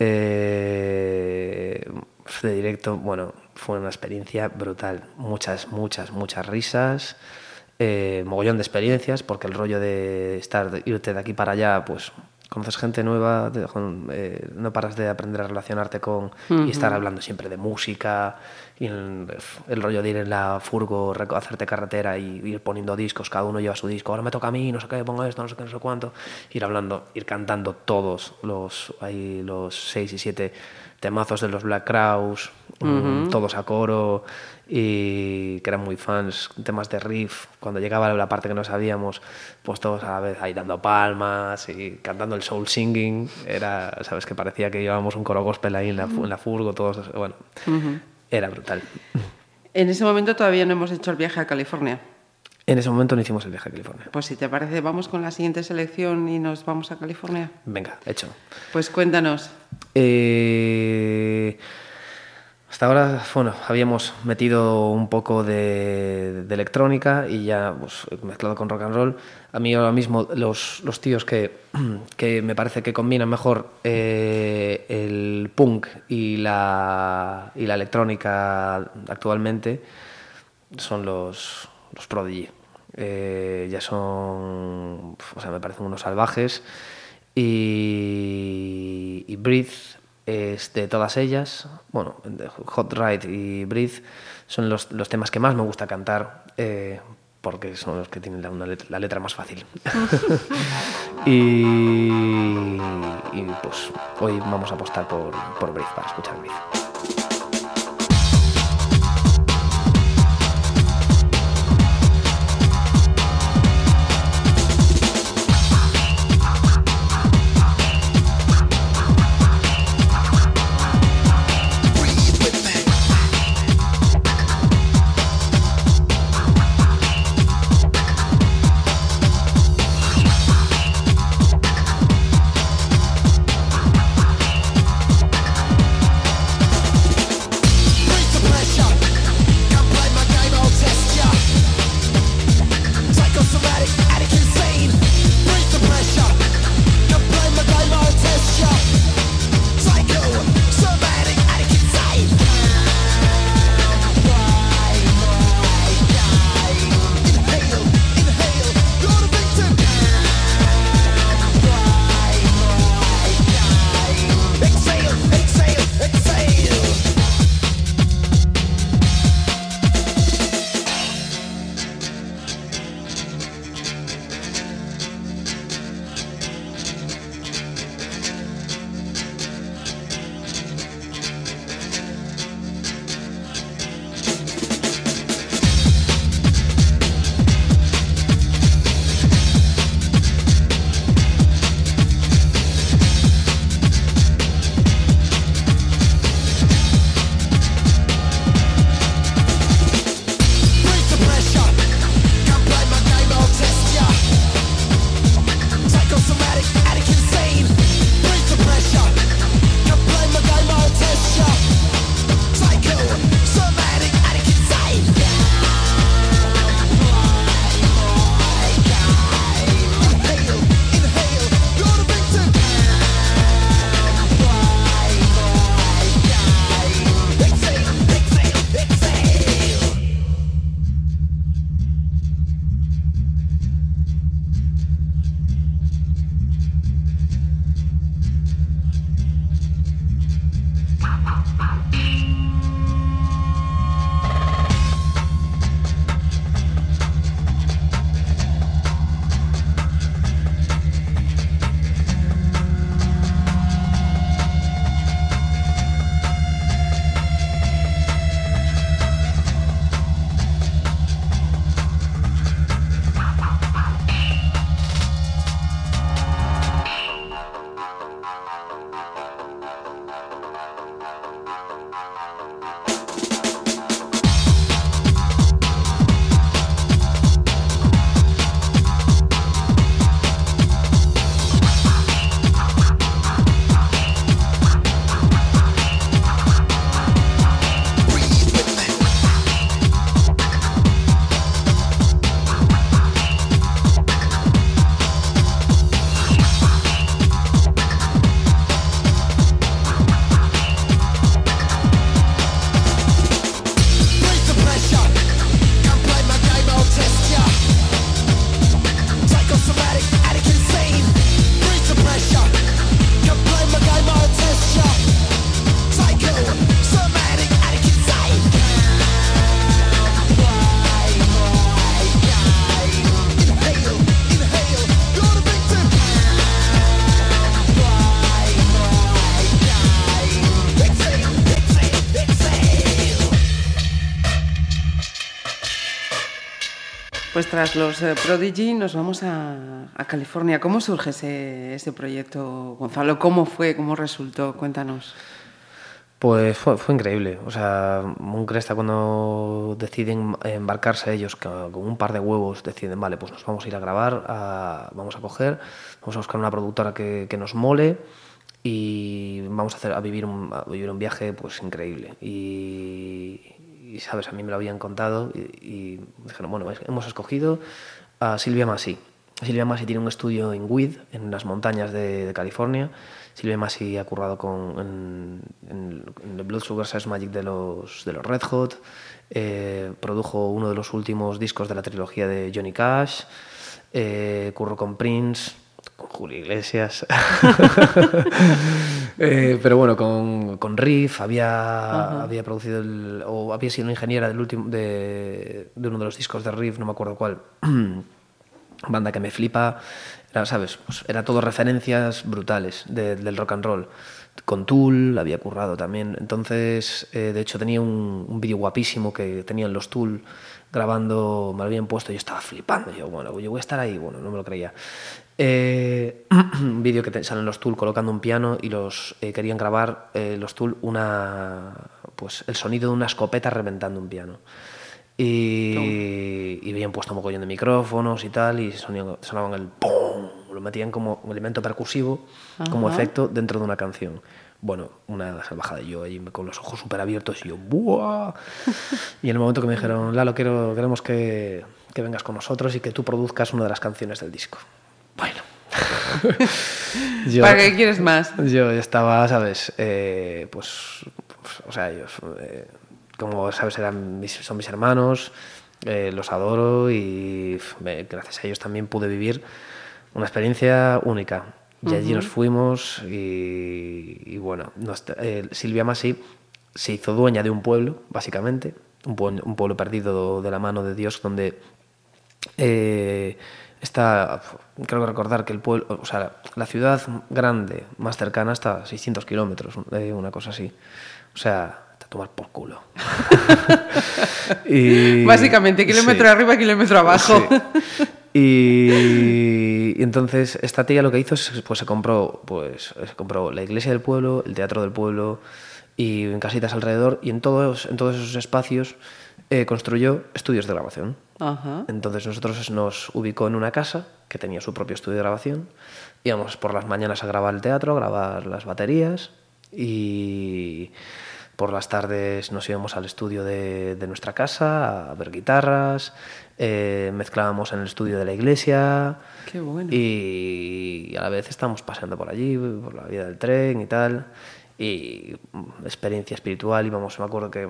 eh, de directo. Bueno, fue una experiencia brutal. Muchas, muchas, muchas risas. Eh, mogollón de experiencias, porque el rollo de estar, de irte de aquí para allá, pues conoces gente nueva, de, eh, no paras de aprender a relacionarte con uh -huh. y estar hablando siempre de música, y el, el, rollo de ir en la furgo, hacerte carretera y ir poniendo discos, cada uno lleva su disco, ahora me toca a mí, no sé qué, pongo esto, no sé qué, no sé cuánto, ir hablando, ir cantando todos los, ahí los seis y siete temazos de los Black Crowes, uh -huh. todos a coro, y que eran muy fans, temas de riff, cuando llegaba la parte que no sabíamos, pues todos a la vez ahí dando palmas y cantando el soul singing, era, sabes, que parecía que llevábamos un coro gospel ahí en la, en la furgo, todos, bueno, uh -huh. Era brutal. En ese momento todavía no hemos hecho el viaje a California. En ese momento no hicimos el viaje a California. Pues si te parece, vamos con la siguiente selección y nos vamos a California. Venga, hecho. Pues cuéntanos. Eh... Hasta ahora, bueno, habíamos metido un poco de, electrónica y ya pues, mezclado con rock and roll. A mí ahora mismo los, los tíos que, *clears throat* que me parece que combinan mejor eh, el punk y la, y la electrónica actualmente son los, los Prodigy. Eh, ya son, o sea, me parecen unos salvajes. Y, y Breathe es de todas ellas, bueno, Hot Ride y Breathe son los, los temas que más me gusta cantar eh, porque son los que tienen la, letra, la letra más fácil. *laughs* y, y, pues hoy vamos a apostar por, por Breathe para escuchar Breathe. Tras los eh, Prodigy nos vamos a, a California. ¿Cómo surge ese, ese proyecto, Gonzalo? ¿Cómo fue? ¿Cómo resultó? Cuéntanos. Pues fue, fue increíble. O sea, un Cresta cuando deciden embarcarse ellos con un par de huevos, deciden, vale, pues nos vamos a ir a grabar, a- vamos a coger, vamos a buscar una productora que, que nos mole y vamos a, hacer, a, vivir un, a vivir un viaje pues increíble. Y, sabes, a mí me lo habían contado y, dijeron, bueno, hemos escogido a Silvia Masi. Silvia Masi tiene un estudio en Weed, en las montañas de, California. Silvia Masi ha currado con, el Blood Sugar Sex Magic de los, de los Red Hot. eh, produjo uno de los últimos discos de la trilogía de Johnny Cash. eh, con Prince, con Julio Iglesias. *laughs* Eh, pero bueno, con, con Riff había, había producido el- o había sido ingeniera del último, de, de uno de los discos de Riff, no me acuerdo cuál. *clears throat* Banda que me flipa, era, ¿sabes? Pues era todo referencias brutales de- del rock and roll. Con Tool había currado también. Entonces, eh, de hecho, tenía un, un vídeo guapísimo que tenían los Tool grabando, me lo habían puesto y yo estaba flipando. Yo, bueno, yo voy a estar ahí. Bueno, no me lo creía. Eh, *clears throat* un vídeo que te- salen los Tool colocando un piano y los eh, querían grabar eh, los Tool una pues el sonido de una escopeta reventando un piano. Y, y habían puesto un mogollón de micrófonos y tal y sonaban el ¡pum! lo metían como un elemento percusivo como efecto dentro de una canción. Bueno, una salvajada. Yo ahí con los ojos súper abiertos y yo ¡buah! *laughs* y en el momento que me dijeron Lalo, quiero, queremos que, que vengas con nosotros y que tú produzcas una de las canciones del disco bueno *laughs* Yo- ¿Para qué quieres más? yo estaba, ¿sabes? Eh, pues, pues, o sea, ellos, eh, como sabes, eran mis- son mis hermanos, eh, los adoro y gracias a ellos también pude vivir una experiencia única. Y allí nos fuimos y, y bueno, nos- Silvia Masi se hizo dueña de un pueblo, básicamente, un pueblo, un pueblo perdido de la mano de Dios donde eh, está, creo que recordar que el pueblo, o sea, la ciudad grande más cercana está a 600 kilómetros, una cosa así. O sea, te a tomar por culo. *laughs* Y- Básicamente, kilómetro sí. arriba, kilómetro abajo. Sí. Y, y entonces esta tía lo que hizo es pues se compró pues se compró la iglesia del pueblo, el teatro del pueblo y en casitas alrededor y en todos en todos esos espacios eh, construyó estudios de grabación. Ajá. Entonces nosotros nos ubicó en una casa que tenía su propio estudio de grabación. Íbamos por las mañanas a grabar el teatro, a grabar las baterías y por las tardes nos íbamos al estudio de, de nuestra casa a ver guitarras, eh, mezclábamos en el estudio de la iglesia Qué bueno. y a la vez estábamos paseando por allí, por la vía del tren y tal, y mm, experiencia espiritual, íbamos, me acuerdo que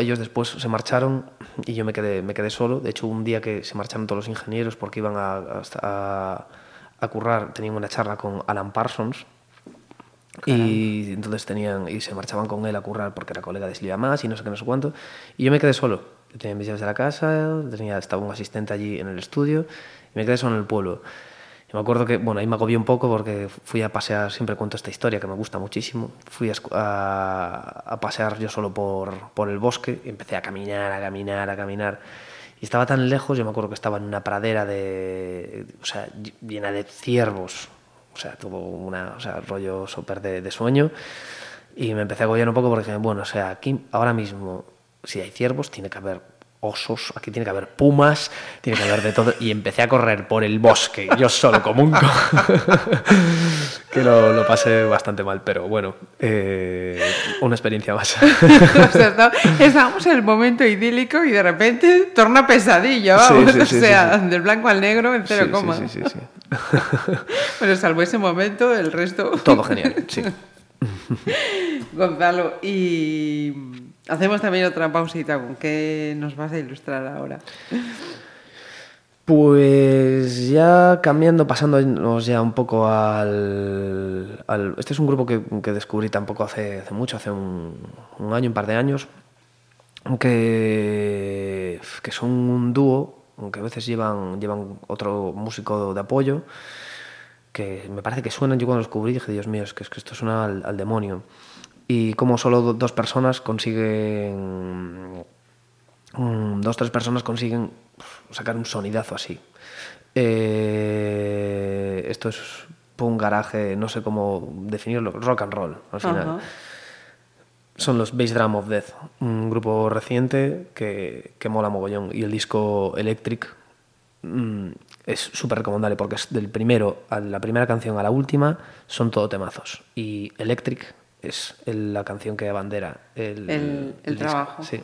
ellos después se marcharon y yo me quedé, me quedé solo, de hecho un día que se marcharon todos los ingenieros porque iban a, a- currar, tenían una charla con Alan Parsons, y entonces tenían y se marchaban con él a currar porque era colega de Silvia Más y no sé qué, no sé cuánto. Y yo me quedé solo. Yo tenía mis llaves de la casa, tenía, estaba un asistente allí en el estudio y me quedé solo en el pueblo. Me acuerdo que, bueno, ahí me agobié un poco porque fui a pasear, siempre cuento esta historia que me gusta muchísimo. Fui a, a- a pasear yo solo por, por el bosque y empecé a caminar, a caminar, a caminar. Y estaba tan lejos, yo me acuerdo que estaba en una pradera de, o sea, llena de ciervos, o sea, todo una, o sea, rollo súper de, de sueño. Y me empecé a agobiar un poco porque bueno, o sea, aquí ahora mismo, si hay ciervos, tiene que haber osos, aquí tiene que haber pumas, tiene que haber de todo. Y empecé a correr por el bosque, yo solo como un co. *laughs* que lo, lo pasé bastante mal, pero bueno, eh, una experiencia más. *laughs* O sea, está- estábamos en el momento idílico y de repente torna pesadilla, vamos. sí, sí, o sea, del blanco al negro en cero coma. sí, sí, sí. *laughs* Bueno, salvo ese momento, el resto. Todo genial, sí. Gonzalo, y hacemos también otra pausita. ¿Con qué nos vas a ilustrar ahora? Pues ya cambiando, pasándonos ya un poco al... este es un grupo que, que descubrí tampoco hace, hace mucho, hace un, un año, un par de años, que, que son un dúo, aunque a veces llevan, llevan otro músico de apoyo, que me parece que suenan, yo cuando los descubrí dije, Dios mío, es que, es que esto suena al, al demonio. Y como solo do- dos personas consiguen mm, dos tres personas consiguen sacar un sonidazo así. Eh, esto es un garaje, no sé cómo definirlo, rock and roll al final. Son los Bass Drum of Death, un grupo reciente que, que mola mogollón. Y el disco Electric mm, es súper recomendable porque es del primero a la primera canción a la última, son todo temazos. Y Electric es el- la canción que abandera el, El- el disco. trabajo. Sí.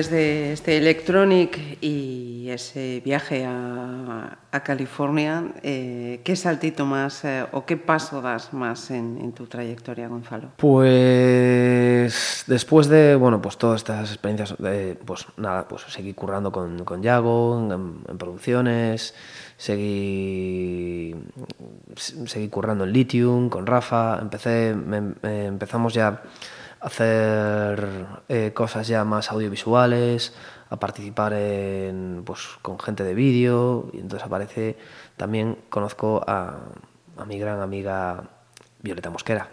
Después de este Electronic y ese viaje a, California, eh, ¿qué saltito más eh, o qué paso das más en, tu trayectoria, Gonzalo? Pues después de, bueno, pues todas estas experiencias, eh, pues nada, pues seguí currando con, con Yago en, producciones, seguí, seguí currando en Lithium con Rafa, empecé, empezamos ya hacer eh, cosas ya más audiovisuales, a participar en, pues, con gente de vídeo, y entonces aparece, también conozco a, a mi gran amiga Violeta Mosquera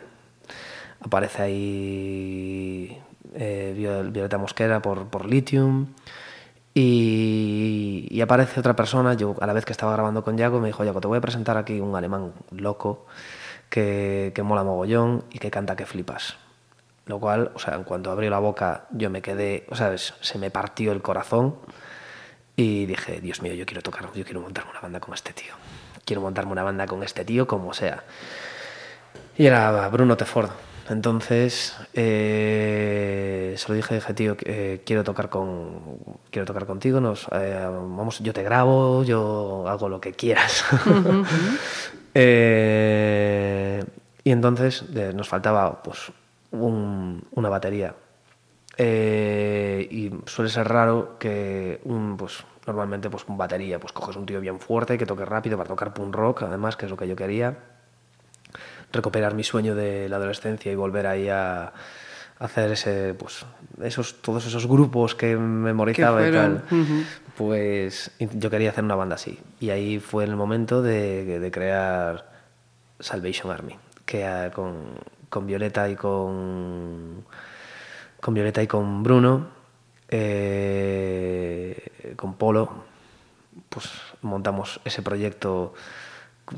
aparece ahí eh, Viol- Violeta Mosquera por, por Lithium y, y aparece otra persona, yo a la vez que estaba grabando con Yago me dijo, Yago, te voy a presentar aquí un alemán loco que, que mola mogollón y que canta que flipas. Lo cual, o sea, en cuanto abrió la boca yo me quedé, o sea, se me partió el corazón y dije, Dios mío, yo quiero tocar, yo quiero montarme una banda con este tío. Quiero montarme una banda con este tío como sea. Y era Bruno Teford. Entonces, eh, se lo dije, dije, tío, eh, quiero tocar con, quiero tocar contigo, nos, eh, vamos, yo te grabo, yo hago lo que quieras. *laughs* Eh, y entonces nos faltaba, pues, un- una batería. Eh, y suele ser raro que un, pues, normalmente, pues, con batería, pues, coges un tío bien fuerte que toque rápido para tocar punk rock, además, que es lo que yo quería recuperar mi sueño de la adolescencia y volver ahí a hacer ese pues esos todos esos grupos que memorizaba y tal. pues yo quería hacer una banda así. Y ahí fue el momento de, de crear Salvation Army que con, con Violeta y con con Violeta y con Bruno eh, con Polo pues montamos ese proyecto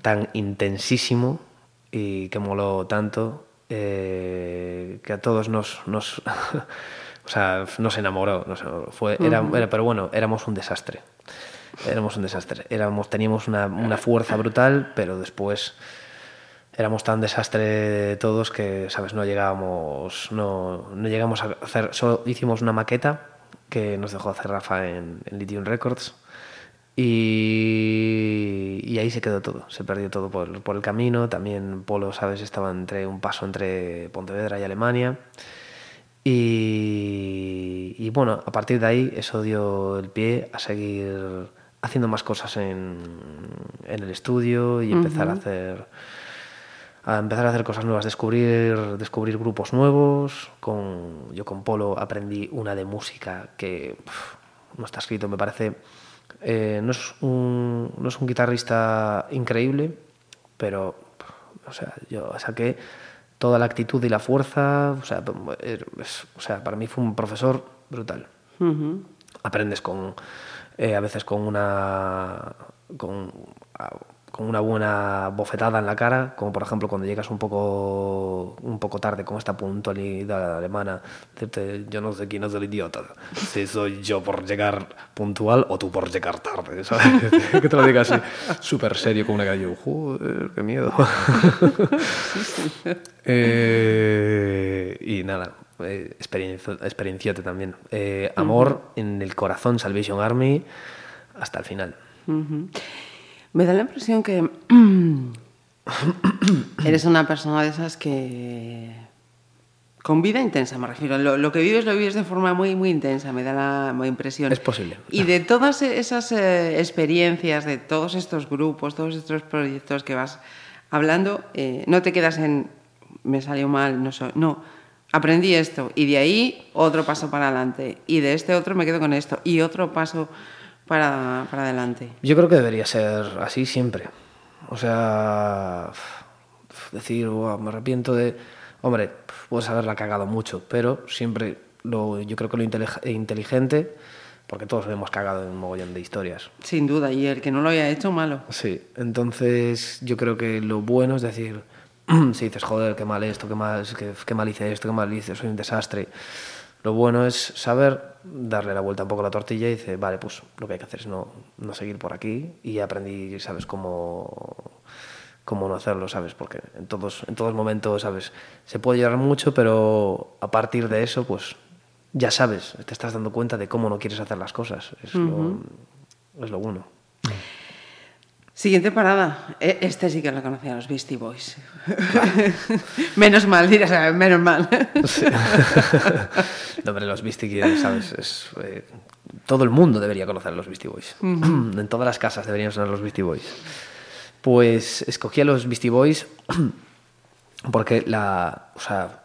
tan intensísimo y que moló tanto eh, que a todos nos, nos *laughs* o sea, nos enamoró, nos enamoró. Fue, era, era- pero bueno, éramos un desastre. Éramos un desastre. Éramos, teníamos una, una fuerza brutal, pero después éramos tan desastre todos que, ¿sabes? No llegábamos, no, no llegamos a hacer, solo hicimos una maqueta que nos dejó hacer Rafa en, en Lithium Records y, y ahí se quedó todo, se perdió todo por, por el camino. También Polo, ¿sabes? Estaba entre un paso entre Pontevedra y Alemania. Y, y bueno, a partir de ahí eso dio el pie a seguir haciendo más cosas en, en el estudio y empezar a hacer a empezar a hacer cosas nuevas, descubrir, descubrir grupos nuevos. Con, yo con Polo aprendí una de música que no está escrito, me parece. eh, no, es un, no es un guitarrista increíble, pero o sea, yo saqué toda la actitud y la fuerza. O sea, es- o sea, para mí fue un profesor brutal aprendes con eh, a veces con una con, a- con una buena bofetada en la cara como por ejemplo cuando llegas un poco un poco tarde con esta puntualidad alemana decirte yo no sé quién es el idiota si soy yo por llegar puntual o tú por llegar tarde *laughs* ¿sabes? *laughs* que te lo diga así súper serio con una yo joder qué miedo *laughs* Eh, y nada, eh, experiencia, experienciote también. Eh, amor en el corazón, Salvation Army, hasta el final. Me da la impresión que *coughs* eres una persona de esas que con vida intensa, me refiero. Lo, lo que vives lo vives de forma muy muy intensa, me da la impresión. Es posible. Y de todas esas eh, experiencias, de todos estos grupos, todos estos proyectos que vas hablando, eh, no te quedas en me salió mal, no soy, no. Aprendí esto y de ahí otro paso para adelante y de este otro me quedo con esto y otro paso para, para adelante. Yo creo que debería ser así siempre. O sea, decir, "Buah, me arrepiento de... Hombre, puedes haberla cagado mucho, pero siempre lo, yo creo que lo intelig- inteligente, porque todos lo hemos cagado en un mogollón de historias. Sin duda, y el que no lo haya hecho, malo. Sí, entonces yo creo que lo bueno es decir, *clears throat* si dices, joder, qué mal esto, qué mal, qué, qué mal hice esto, qué mal hice, soy un desastre. Lo bueno es saber darle la vuelta un poco a la tortilla y decir, vale, pues lo que hay que hacer es no, no seguir por aquí y aprendí, ¿sabes?, cómo, cómo no hacerlo, ¿sabes? Porque en todos, en todos momentos, ¿sabes? Se puede llorar mucho, pero a partir de eso, pues ya sabes, te estás dando cuenta de cómo no quieres hacer las cosas. Es, lo, es lo bueno. Siguiente parada. E- Este sí que lo conocía, los Beastie Boys. *laughs* menos mal, dirás, "Ah, menos mal. Sí. *laughs* no, hombre, los Beastie Boys, ¿sabes? Es, eh, todo el mundo debería conocer a los Beastie Boys. *clears throat* en todas las casas deberían sonar los Beastie Boys. Pues escogí a los Beastie Boys *clears throat* porque la, o sea,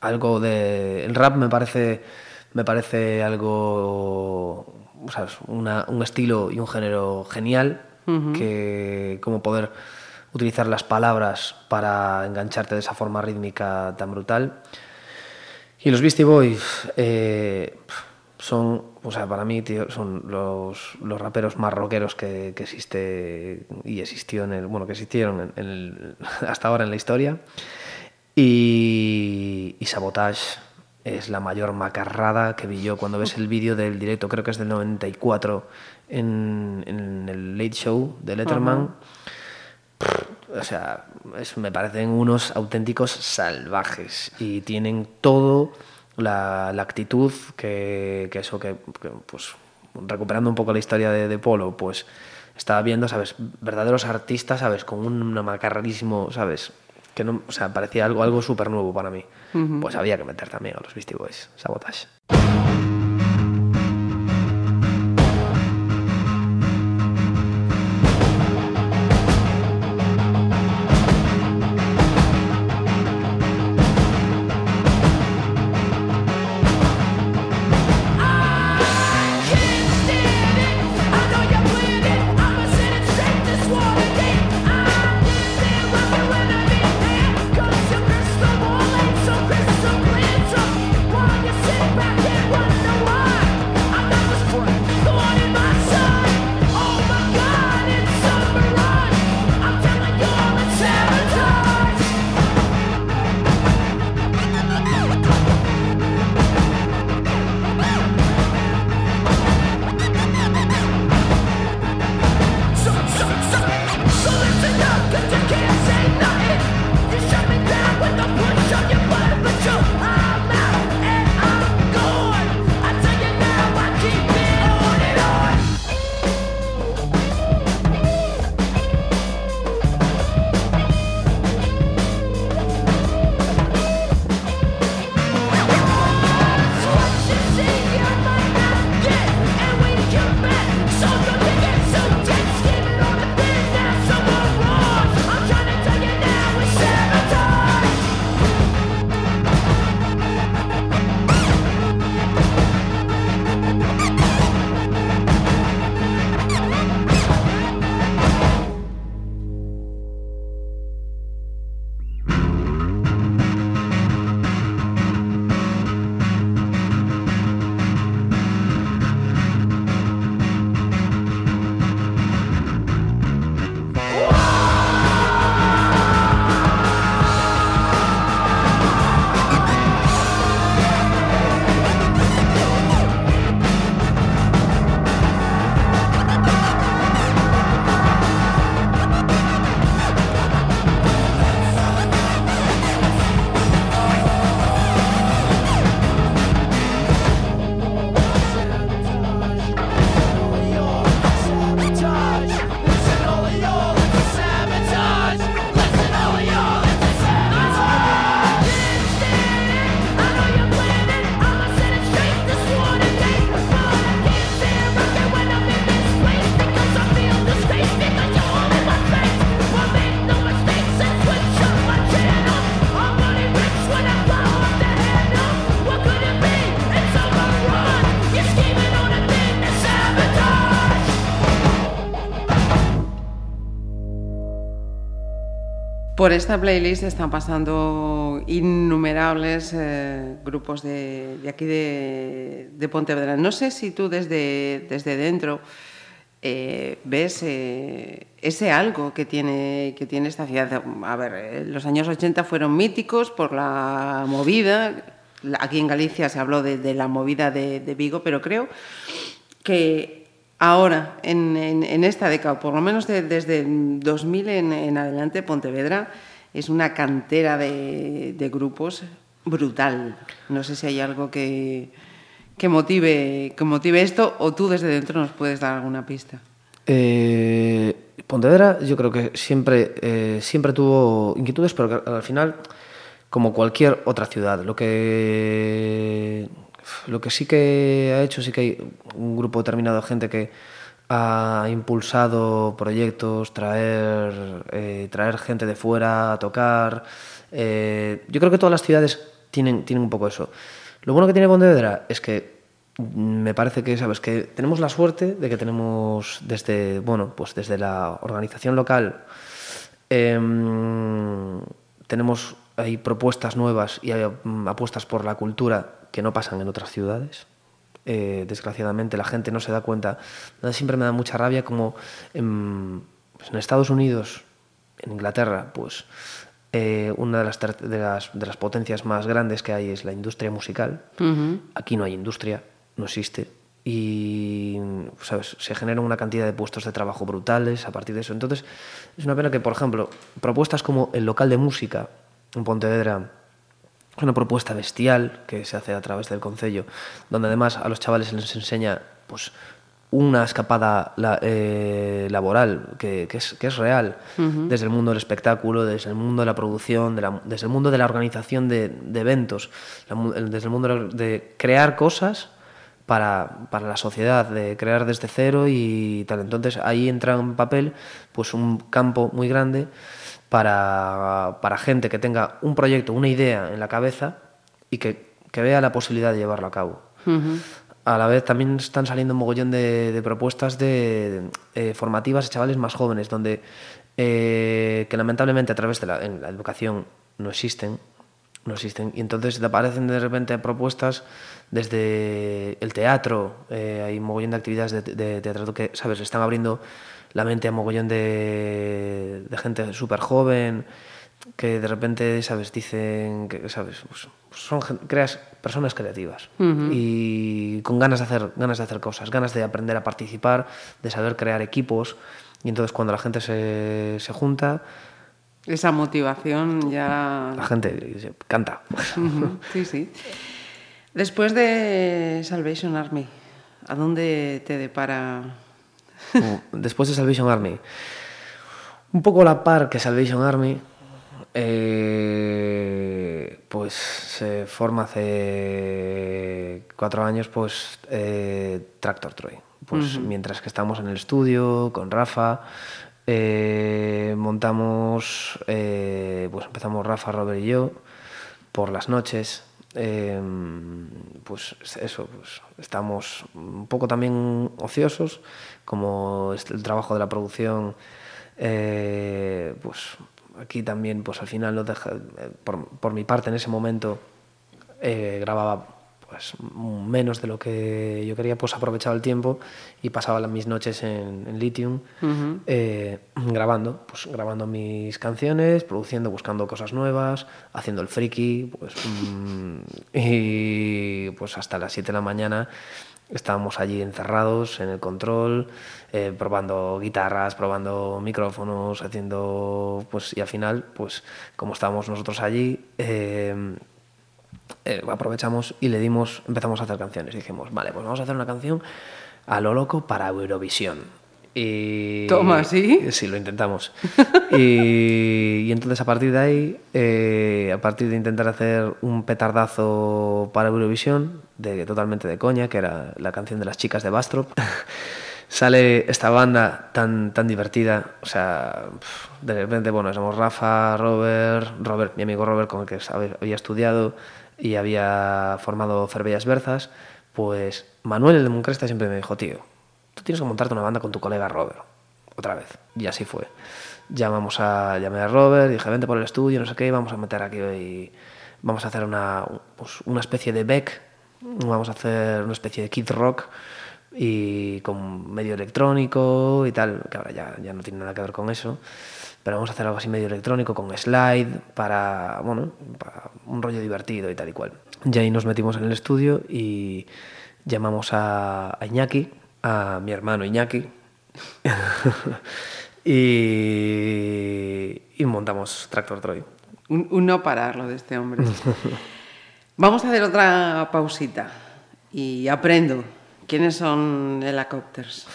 algo de el rap me parece me parece algo, o sea, una- un estilo y un género genial que como poder utilizar las palabras para engancharte de esa forma rítmica tan brutal. Y los Beastie Boys eh, son, o sea, para mí, tío, son los, los raperos más rockeros que, existe y existió en el, bueno, que existieron *laughs* hasta ahora en la historia. Y, y Sabotage es la mayor macarrada que vi yo cuando ves el vídeo del directo, creo que es del 94, en, en el Late Show de Letterman. o sea, es- me parecen unos auténticos salvajes y tienen todo la, la actitud que, que eso, que, que, pues recuperando un poco la historia de, de Polo, pues estaba viendo, ¿sabes? Verdaderos artistas, ¿sabes? Con un macarrarísimo, ¿sabes? Que no, o sea, parecía algo, algo súper nuevo para mí. Pues había que meter también a los Beastie Boys. Sabotage! Por esta playlist están pasando innumerables eh, grupos de, aquí de, de Pontevedra. No sé si tú desde, desde dentro eh, ves eh, ese algo que tiene, que tiene esta ciudad. A ver, los años 80 fueron míticos por la movida. Aquí en Galicia se habló de, la movida de Vigo, pero creo que ahora, en, en- en esta década, por lo menos de- desde 2000 en, en adelante, Pontevedra es una cantera de, de grupos brutal. No sé si hay algo que, motive, que motive esto o tú desde dentro nos puedes dar alguna pista. Eh, Pontevedra yo creo que siempre, eh, siempre tuvo inquietudes, pero al final, como cualquier otra ciudad, lo que, lo que sí que ha hecho, sí que hay un grupo determinado de gente que ha impulsado proyectos, traer, eh, traer gente de fuera a tocar. Eh, yo creo que todas las ciudades tienen, tienen un poco eso. Lo bueno que tiene Pontevedra es que me parece que sabes que tenemos la suerte de que tenemos desde bueno pues desde la organización local em, tenemos hay propuestas nuevas y hay mm, apuestas por la cultura que no pasan en otras ciudades Eh, desgraciadamente la gente no se da cuenta siempre me da mucha rabia como en, pues, en Estados Unidos en Inglaterra pues eh, una de las, de, las, de las potencias más grandes que hay es la industria musical. Aquí no hay industria, no existe. y ¿sabes? se generan una cantidad de puestos de trabajo brutales a partir de eso. Entonces, es una pena que, por ejemplo, propuestas como el local de música en Pontevedra una propuesta bestial que se hace a través del concello, donde además a los chavales se les enseña pues, una escapada la- eh, laboral que, que es, que es real, desde el mundo del espectáculo, desde el mundo de la producción, de la- desde el mundo de la organización de, de eventos, la desde el mundo de- de crear cosas para, para la sociedad, de crear desde cero y tal. Entonces ahí entra en papel pues un campo muy grande para, para gente que tenga un proyecto, una idea en la cabeza y que, que vea la posibilidad de llevarlo a cabo. A la vez también están saliendo un mogollón de, de propuestas de, eh, formativas de chavales más jóvenes, donde eh, que lamentablemente a través de la, en la educación no existen, no existen. Y entonces te aparecen de repente propuestas desde el teatro, eh, hay un mogollón de actividades de, de teatro que, ¿sabes?, están abriendo la mente a mogollón de, de gente súper joven, que de repente, ¿sabes?, dicen que, ¿sabes?, pues, pues son creas personas creativas y con ganas de, hacer, ganas de hacer cosas, ganas de aprender a participar, de saber crear equipos. Y entonces cuando la gente se, se junta, Esa motivación ya... la gente canta. Sí, sí. Después de Salvation Army, ¿a dónde te depara? Después de Salvation Army, un poco a la par que Salvation Army, eh, pues se forma hace cuatro años, pues eh, Tractor Troy. Pues mientras que estamos en el estudio con Rafa, eh, montamos, pues empezamos Rafa, Robert y yo por las noches. eh, pues eso, pues estamos un poco también ociosos, como el trabajo de la producción, eh, pues aquí también, pues al final no deja, eh, por, por mi parte en ese momento eh, grababa pues menos de lo que yo quería, pues aprovechaba el tiempo y pasaba mis noches en, en Lithium eh, grabando, pues grabando mis canciones, produciendo, buscando cosas nuevas, haciendo el friki, pues mm, y pues hasta las 7 de la mañana estábamos allí encerrados en el control, eh, probando guitarras, probando micrófonos, haciendo pues y al final pues como estábamos nosotros allí eh, eh, aprovechamos y le dimos, empezamos a hacer canciones. Dijimos, vale, pues vamos a hacer una canción a lo loco para Eurovisión. Y, Toma, ¿sí? Sí, lo intentamos. *laughs* y, y entonces a partir de ahí, eh, a partir de intentar hacer un petardazo para Eurovisión, de, totalmente de coña, que era la canción de las chicas de Bastrop, *laughs* sale esta banda tan, tan divertida. O sea, de repente, bueno, somos Rafa, Robert, Robert, mi amigo Robert, con el que había estudiado y había formado Ferbellas Berzas. Pues Manuel, el de Moncresta, siempre me dijo, tío, tú tienes que montarte una banda con tu colega Robert. Otra vez. Y así fue. Llamamos a, llamé a Robert, dije, vente por el estudio, no sé qué, vamos a meter aquí y vamos a hacer una, pues, una especie de Beck, vamos a hacer una especie de Kid Rock y con medio electrónico y tal, que ahora ya, ya no tiene nada que ver con eso, pero vamos a hacer algo así medio electrónico con slide para, bueno, para un rollo divertido y tal y cual. Y ahí nos metimos en el estudio y llamamos a, a Iñaki, a mi hermano Iñaki, *laughs* y, y montamos Tractor Troy. Un, un no parar lo de este hombre. *laughs* Vamos a hacer otra pausita y aprendo. ¿Quiénes son Helicopters?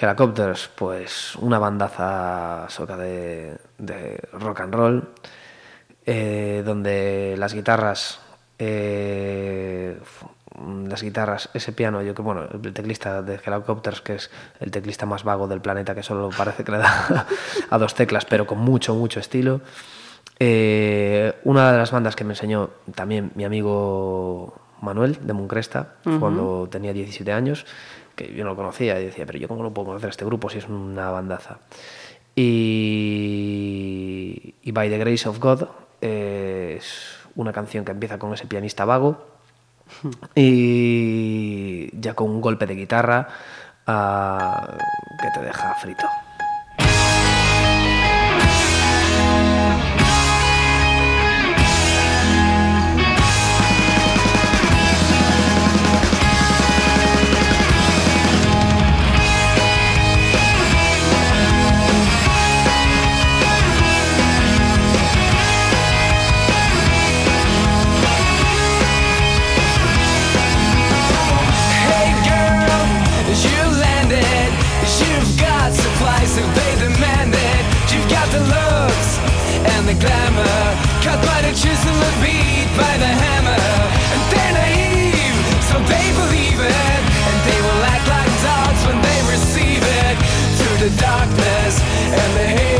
Helicopters, pues una bandaza soca de, rock and roll, eh, donde las guitarras, eh, las guitarras, ese piano, yo que bueno, el teclista de Helicopters, que es el teclista más vago del planeta, que solo parece que le da *laughs* a dos teclas, pero con mucho, mucho estilo. Eh, una de las bandas que me enseñó también mi amigo Manuel de Moncresta, cuando tenía 17 años, que yo no lo conocía y decía, pero yo cómo no puedo conocer este grupo si es una bandaza. Y, y By the Grace of God eh, es una canción que empieza con ese pianista vago y ya con un golpe de guitarra ah, que te deja frito. On the glamour, cut by the chisel and beat by the hammer. And they're naive, so they believe it. And they will act like dogs when they receive it. Through the darkness and the haze,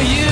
you.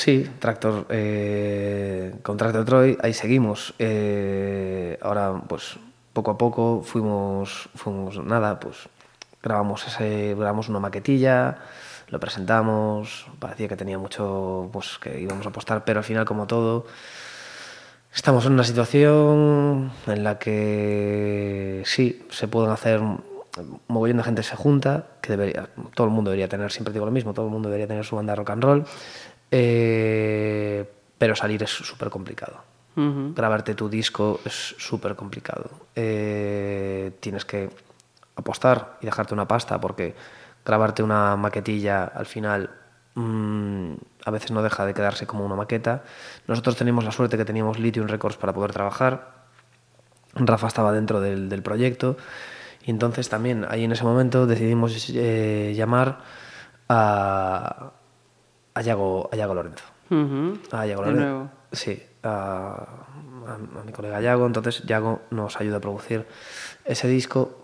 Sí, Tractor, eh, con Tractor Troy, ahí seguimos. Eh, ahora, pues poco a poco fuimos, fuimos nada, pues grabamos, grabamos una maquetilla, lo presentamos, parecía que tenía mucho, pues que íbamos a apostar, pero al final, como todo, estamos en una situación en la que sí, se pueden hacer mogollón de gente se junta, que debería, todo el mundo debería tener, siempre digo lo mismo, todo el mundo debería tener su banda rock and roll, eh, pero salir es súper complicado. Grabarte tu disco es súper complicado. Eh, tienes que apostar y dejarte una pasta porque grabarte una maquetilla al final mm, a veces no deja de quedarse como una maqueta. Nosotros teníamos la suerte que teníamos Lithium Records para poder trabajar. Rafa estaba dentro del, del proyecto y entonces también ahí en ese momento decidimos eh, llamar a, a, Yago, a Yago Lorenzo. Ujú. A Yago De Lorenzo. nuevo. Sí, a, a- a mi colega Yago. Entonces Yago nos ayuda a producir ese disco.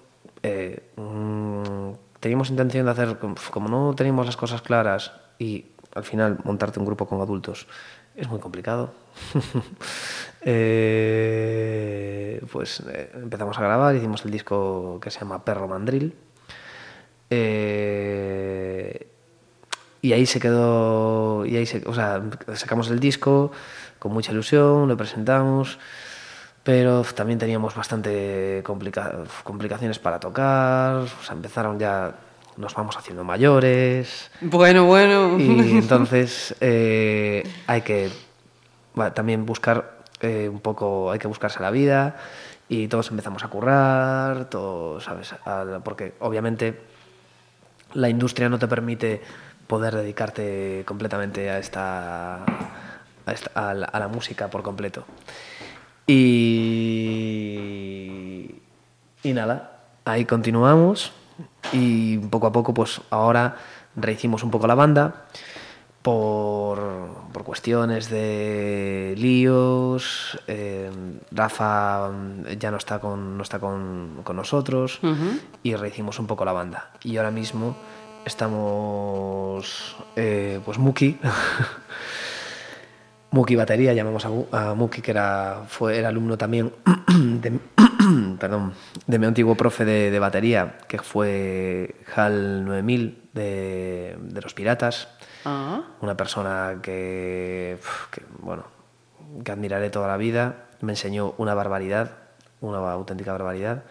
Eh, mm, teníamos intención de hacer, como no teníamos las cosas claras y al final montarte un grupo con adultos es muy complicado. *laughs* Eh, pues eh, empezamos a grabar, hicimos el disco que se llama Perro Mandril. Eh, y ahí se quedó, y ahí se, o sea, sacamos el disco con mucha ilusión, lo presentamos, pero también teníamos bastante complica- complicaciones para tocar, o sea, empezaron ya, nos vamos haciendo mayores, Bueno, bueno. y *laughs* entonces eh, hay que también buscar eh, un poco, hay que buscarse la vida y todos empezamos a currar, todos, ¿sabes? Porque obviamente la industria no te permite poder dedicarte completamente a esta, a, esta- a la, a la música por completo. Y, y nada, ahí continuamos y poco a poco, pues ahora rehicimos un poco la banda por, por cuestiones de líos. eh, Rafa ya no está con, no está con, con nosotros y rehicimos un poco la banda. Y ahora mismo estamos, eh, pues Muki. *laughs* Muki batería, llamamos a, Mu- a Muki, que era, fue, era alumno también *clears throat* de, *clears throat* perdón, de mi antiguo profe de, de batería, que fue HAL 9000 de, de los Piratas. Ah, Una persona que, que, bueno, que admiraré toda la vida. Me enseñó una barbaridad, una auténtica barbaridad.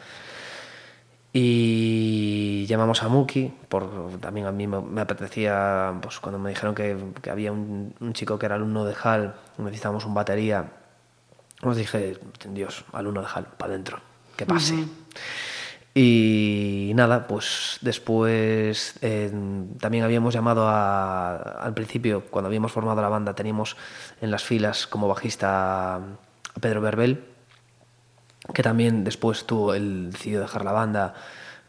Y llamamos a Muki, por, también a mí me, me apetecía, pues cuando me dijeron que, que había un, un chico que era alumno de HAL, necesitábamos un batería, os dije, Dios, alumno de HAL, para adentro, que pase. Y nada, pues después eh, también habíamos llamado a, al principio, cuando habíamos formado la banda, teníamos en las filas como bajista a Pedro Berbel, que también después tuvo, él decidió dejar la banda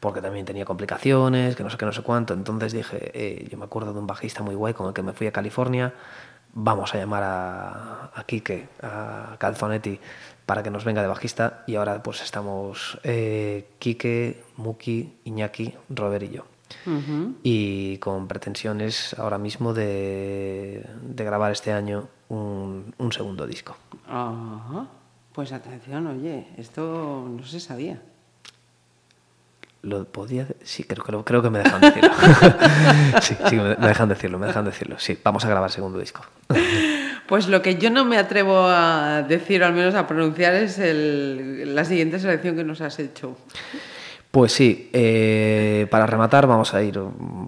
porque también tenía complicaciones, que no sé qué, no sé cuánto. Entonces dije, eh, yo me acuerdo de un bajista muy guay con el que me fui a California, vamos a llamar a, a Quique, a Calzonetti, para que nos venga de bajista. Y ahora pues estamos eh, Quique, Muki, Iñaki, Robert y yo. Y con pretensiones ahora mismo de, de grabar este año un, un segundo disco. ajá. Pues atención, oye, esto no se sabía. Lo podía. Sí, creo, creo, creo que me dejan decirlo. *laughs* sí, sí, me, me dejan decirlo, me dejan decirlo. Sí, vamos a grabar segundo disco. *laughs* Pues lo que yo no me atrevo a decir, o al menos a pronunciar, es el- la siguiente selección que nos has hecho. Pues sí, eh, para rematar vamos a ir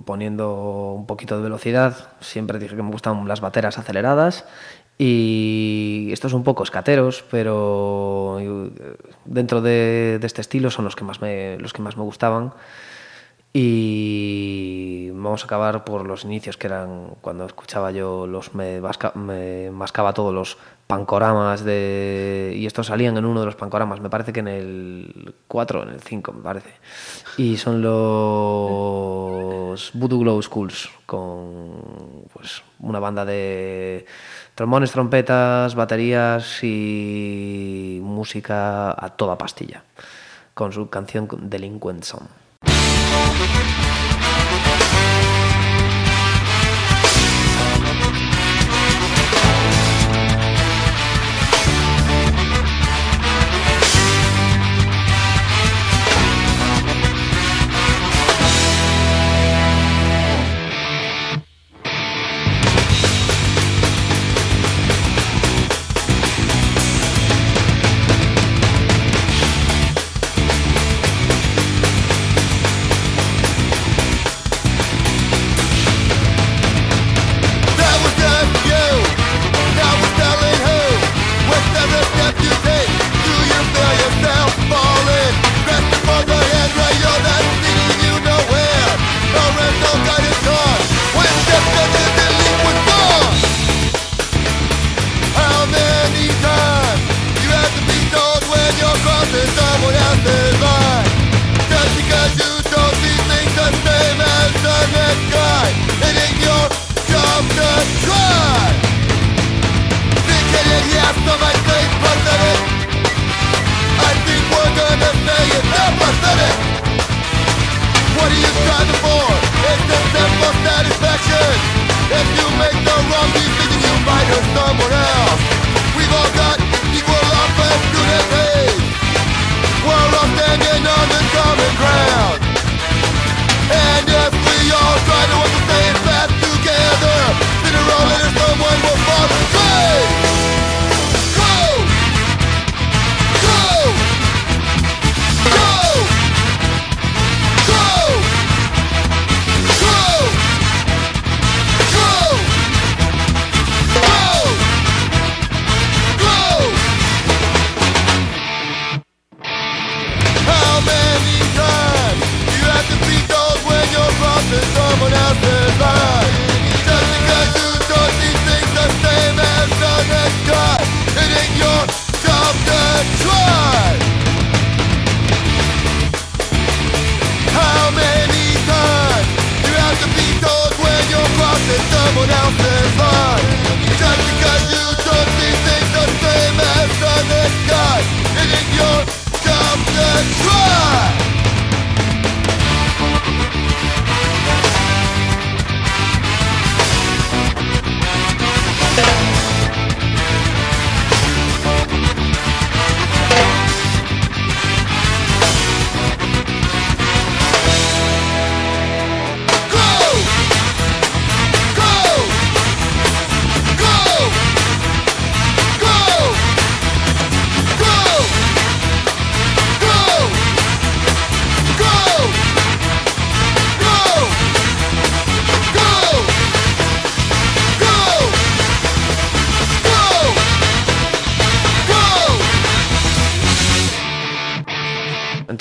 poniendo un poquito de velocidad. Siempre dije que me gustan las bateras aceleradas y estos un poco escateros, pero dentro de, este estilo son los que más me, los que más me gustaban. Y vamos a acabar por los inicios que eran cuando escuchaba yo los me, me mascaba todos los pancoramas de y estos salían en uno de los pancoramas, me parece que en el 4 o en el 5, me parece. Y son los Voodoo Glow Schools con pues una banda de trombones, trompetas, baterías y música a toda pastilla con su canción Delinquent Song.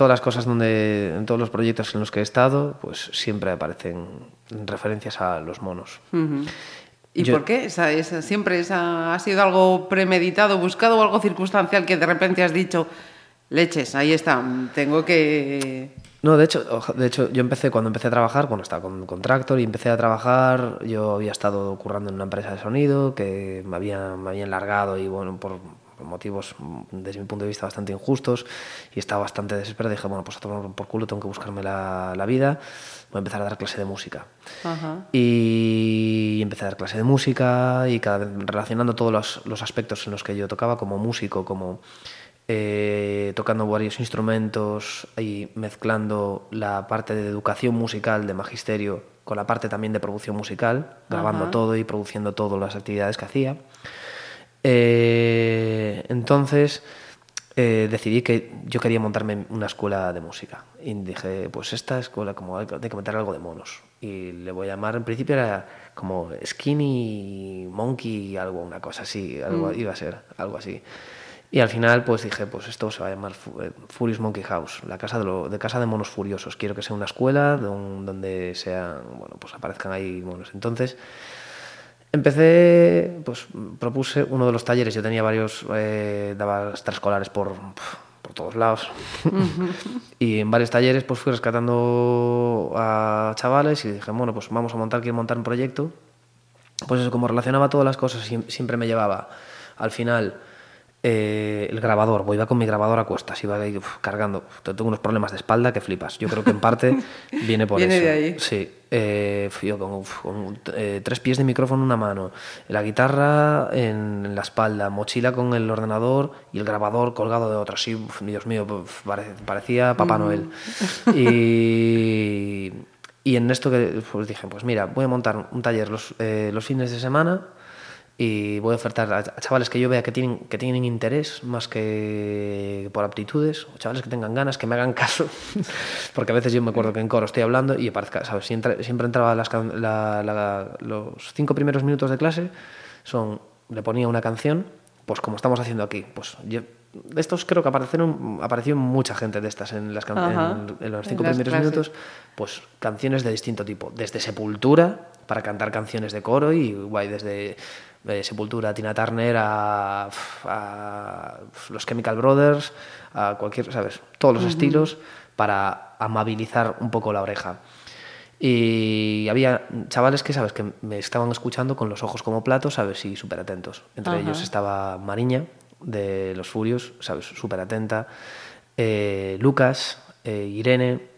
Todas las cosas donde, en todos los proyectos en los que he estado, pues siempre aparecen referencias a los monos. ¿Y Yo- por qué? Esa, esa- ¿Siempre esa, ha sido algo premeditado, buscado o algo circunstancial que de repente has dicho, leches, ahí está, tengo que... No, de hecho, de hecho, yo empecé cuando empecé a trabajar, bueno, estaba con, con Tractor y empecé a trabajar, yo había estado currando en una empresa de sonido que me había, me había enlargado y bueno, por, por motivos mm, desde mi punto de vista bastante injustos y estaba bastante desesperado. Dije, bueno, pues a tomar por culo, tengo que buscarme la, la vida, voy a empezar a dar clase de música. Ajá. Y empecé a dar clase de música y cada relacionando todos los, los aspectos en los que yo tocaba como músico, como eh, tocando varios instrumentos y mezclando la parte de educación musical, de magisterio, con la parte también de producción musical, grabando Ajá. todo y produciendo todas las actividades que hacía. Eh, entonces eh, decidí que yo quería montarme una escuela de música. Y dije, pues esta escuela, como hay que hay que meter algo de monos. Y le voy a llamar, en principio era como Skinny Monkey, algo, una cosa así, algo, iba a ser algo así. Y al final, pues dije, pues esto se va a llamar eh, Furious Monkey House, la casa de, lo- de casa de monos furiosos. Quiero que sea una escuela don- donde sean, bueno, pues aparezcan ahí monos. Entonces, Empecé, pues propuse uno de los talleres, yo tenía varios, eh, daba extraescolares por, por todos lados. *laughs* y en varios talleres pues fui rescatando a chavales y dije, bueno, pues vamos a montar, quiero montar un proyecto. Pues eso, como relacionaba todas las cosas, siem- siempre me llevaba al final eh, el grabador, voy iba con mi grabador a cuestas, iba ahí, uf, cargando. Tengo unos problemas de espalda que flipas. Yo creo que en parte *laughs* viene por Viene eso. de ahí. Sí, eh, fui yo con, uf, con, eh, tres pies de micrófono en una mano, la guitarra en la espalda, mochila con el ordenador y el grabador colgado de otra. Así, Dios mío, pare- parecía Papá Noel. *laughs* Y, y en esto que pues dije, pues mira, voy a montar un taller los, eh, los fines de semana y voy a ofertar a, chavales que yo vea que tienen, que tienen interés más que por aptitudes, o chavales que tengan ganas, que me hagan *laughs* caso, porque a veces yo me acuerdo que en coro estoy hablando y aparezca, ¿sabes? Siempre, siempre entraba las la- la- los cinco primeros minutos de clase, son, le ponía una canción, pues como estamos haciendo aquí, pues yo, de estos creo que aparecieron, apareció mucha gente de estas en, las can- en- en los cinco primeros minutos, pues canciones de distinto tipo, desde Sepultura para cantar canciones de coro y guay, desde eh, Sepultura, Tina Turner a, a los Chemical Brothers, a cualquier, ¿sabes? Todos los estilos para amabilizar un poco la oreja. Y había chavales que, ¿sabes? Que me estaban escuchando con los ojos como platos, ¿sabes? Y súper atentos. Entre ellos estaba Mariña, de Los Furios, ¿sabes? Súper atenta. eh, Lucas, eh, Irene.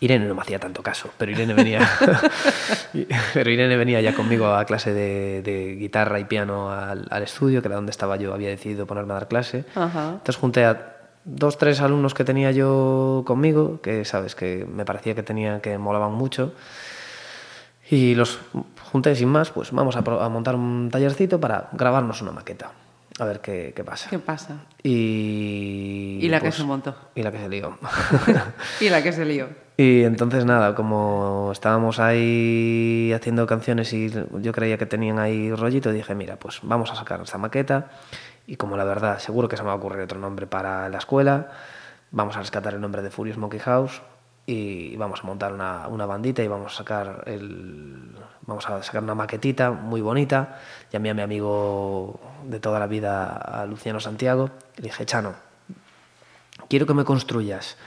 Irene no me hacía tanto caso, pero Irene venía, *laughs* pero Irene venía ya conmigo a clase de, de guitarra y piano al, al estudio, que era donde estaba yo, había decidido ponerme a dar clase. Ajá. Entonces junté a dos, tres alumnos que tenía yo conmigo, que sabes, que me parecía que tenían, que molaban mucho. Y los junté sin más, pues vamos a, montar un tallercito para grabarnos una maqueta. A ver qué, qué pasa. ¿Qué pasa? Y, Y la que pues, se montó. Y la que se lió. *laughs* Y la que se lió. Y entonces nada, como estábamos ahí haciendo canciones y yo creía que tenían ahí rollito, dije, mira, pues vamos a sacar esta maqueta y como la verdad seguro que se me va a ocurrir otro nombre para la escuela, vamos a rescatar el nombre de Furious Monkey House y vamos a montar una, una bandita y vamos a sacar el vamos a sacar una maquetita muy bonita. Llamé a mi amigo de toda la vida, a Luciano Santiago, y le dije, Chano, quiero que me construyas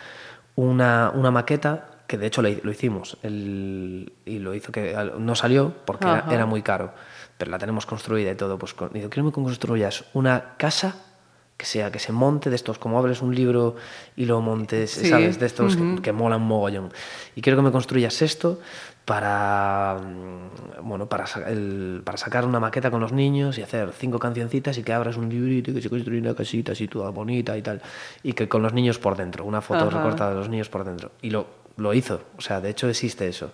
una, una maqueta, que de hecho lo, hi- lo hicimos, el- y lo hizo que no salió porque era, muy caro, pero la tenemos construida y todo. Pues con- digo, quiero que me construyas una casa que sea, que se monte de estos, como abres un libro y lo montes, Sí, ¿sabes? De estos que, que molan mogollón. Y quiero que me construyas esto para, mm, bueno, para, el- para sacar una maqueta con los niños y hacer cinco cancioncitas y que abras un librito y que se construya una casita así toda bonita y tal. Y que con los niños por dentro, una foto Ajá. recortada de los niños por dentro. Y lo, lo hizo, o sea, de hecho existe eso.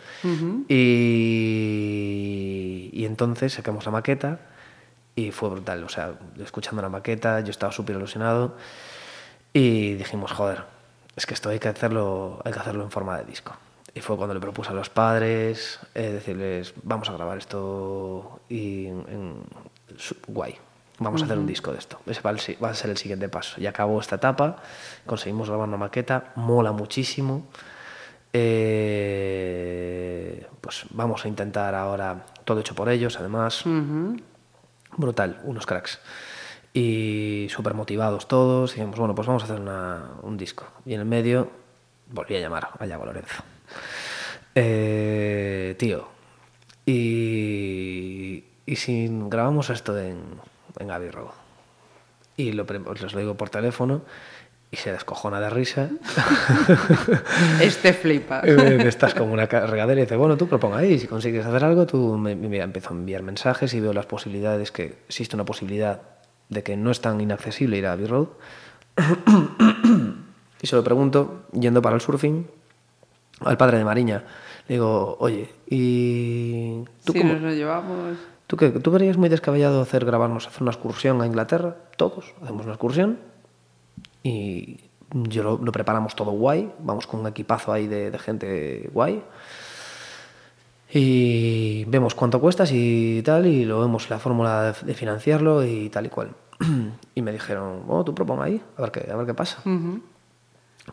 y, y entonces sacamos la maqueta y fue brutal, o sea, escuchando la maqueta, yo estaba súper ilusionado y dijimos, joder, es que esto hay que hacerlo, hay que hacerlo en forma de disco. Y fue cuando le propuse a los padres eh, decirles, vamos a grabar esto y en, guay. Vamos a hacer un disco de esto. Ese va, el si- va a ser el siguiente paso. Ya acabó esta etapa, conseguimos grabar una maqueta, mola muchísimo. Eh, pues vamos a intentar ahora, todo hecho por ellos, además. Brutal, unos cracks. Y súper motivados todos. Y dijimos, bueno, pues vamos a hacer una- un disco. Y en el medio volví a llamar a Yago Lorenzo. Eh, tío, y, y si grabamos esto en, en Abbey Road. Y lo, os lo digo por teléfono y se descojona de risa. *laughs* Este flipa. *laughs* Eh, Estás como una regadera y dice, bueno, tú proponga ahí, si consigues hacer algo, tú me, me- empiezo a enviar mensajes y veo las posibilidades, que existe una posibilidad de que no es tan inaccesible ir a Abbey Road. *coughs* y se lo pregunto, yendo para el surfing, al padre de Mariña. Le digo, oye, ¿y tú si cómo- nos lo llevamos... ¿Tú qué? ¿Tú verías muy descabellado hacer grabarnos, hacer una excursión a Inglaterra? Todos, hacemos una excursión y yo lo, lo preparamos todo guay, vamos con un equipazo ahí de, de gente guay y vemos cuánto cuestas y tal y lo vemos la fórmula de, financiarlo y tal y cual. *clears throat* Y me dijeron, oh, tú proponga ahí, a ver qué, a ver qué pasa.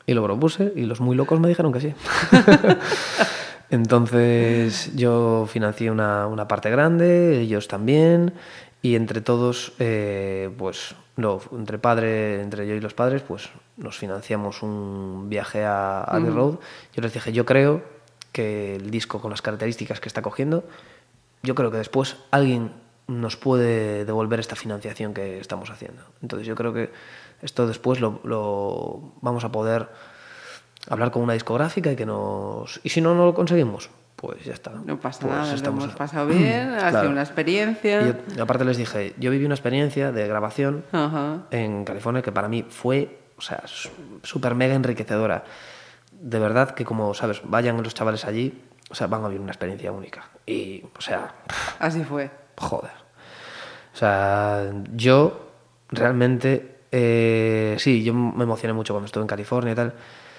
Y lo propuse y los muy locos me dijeron que sí. *laughs* Entonces yo financié una, una parte grande, ellos también, y entre todos, eh, pues, lo, entre padre, entre yo y los padres, pues nos financiamos un viaje a Abbey Road. Yo les dije, yo creo que el disco con las características que está cogiendo, yo creo que después alguien nos puede devolver esta financiación que estamos haciendo. Entonces yo creo que esto después lo, lo vamos a poder hablar con una discográfica y que nos... Y si no, no lo conseguimos, pues ya está. No pasa Pues nada, lo estamos- hemos pasado bien, *clears throat* ha Claro. sido una experiencia. Y yo- aparte les dije, yo viví una experiencia de grabación Ajá. en California que para mí fue, o sea, súper mega enriquecedora. De verdad que como, sabes, vayan los chavales allí, o sea, van a vivir una experiencia única. Y, o sea, Así fue. joder. O sea, yo realmente, eh, sí, yo me emocioné mucho cuando estuve en California y tal,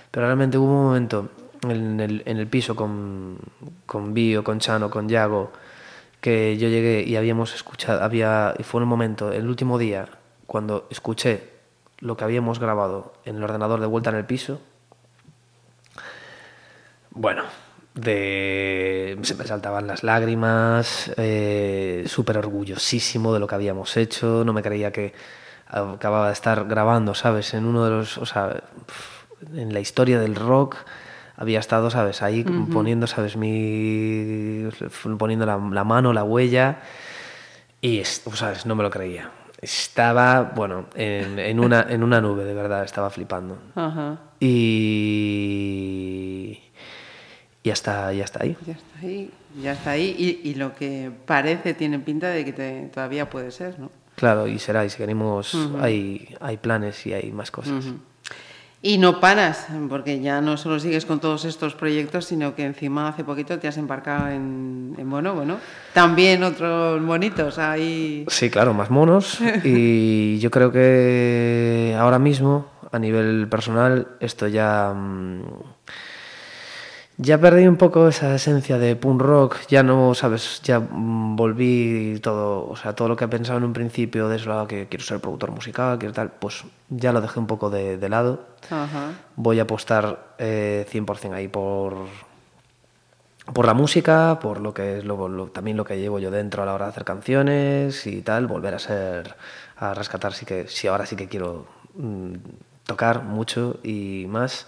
pero realmente hubo un momento en el, piso con, con Bio, con Chano, con Yago, que yo llegué y habíamos escuchado, había, y fue un momento, el último día, cuando escuché lo que habíamos grabado en el ordenador de vuelta en el piso, bueno, de, se me saltaban las lágrimas, eh, súper orgullosísimo de lo que habíamos hecho, no me creía que acababa de estar grabando, ¿sabes? En uno de los, o sea, en la historia del rock había estado, ¿sabes? Ahí poniendo, ¿sabes? Mi, poniendo la, la mano, la huella, y, es- ¿sabes? No me lo creía. Estaba, bueno, en, en una, en una nube, de verdad, estaba flipando. Ajá. Y y hasta, y hasta ahí. Ya está ahí, ya está ahí. Y, y lo que parece tiene pinta de que te- todavía puede ser, ¿no? Claro, y será, y seguiremos, hay, hay planes y hay más cosas. Y no paras, porque ya no solo sigues con todos estos proyectos, sino que encima hace poquito te has embarcado en, en Bonobo, ¿no? También otros bonitos ahí. Sí, claro, más monos. *laughs* y yo creo que ahora mismo, a nivel personal, esto ya. mm, Ya perdí un poco esa esencia de punk rock, ya no, sabes, ya mm, volví todo, o sea, todo lo que pensaba en un principio de eso, que quiero ser productor musical, quiero tal, pues ya lo dejé un poco de, de lado. Ajá. voy a apostar eh, 100% ahí por, por la música, por lo que es lo- lo- también lo que llevo yo dentro a la hora de hacer canciones y tal, volver a ser, a rescatar, sí que, sí, ahora sí que quiero mm, tocar mucho y más.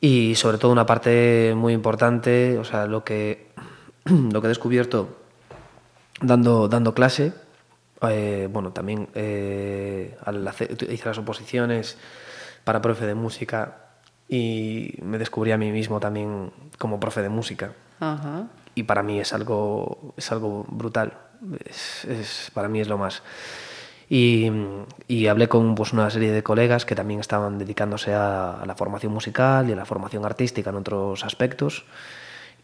Y sobre todo una parte muy importante, o sea, lo que, *clears throat* lo que he descubierto dando, dando clase, eh, bueno, también eh, al hacer- hice las oposiciones para profe de música y me descubrí a mí mismo también como profe de música. Ajá. Y para mí es algo, es algo brutal, es, es- para mí es lo más. Y, y hablé con pues, una serie de colegas que también estaban dedicándose a, a la formación musical y a la formación artística en otros aspectos.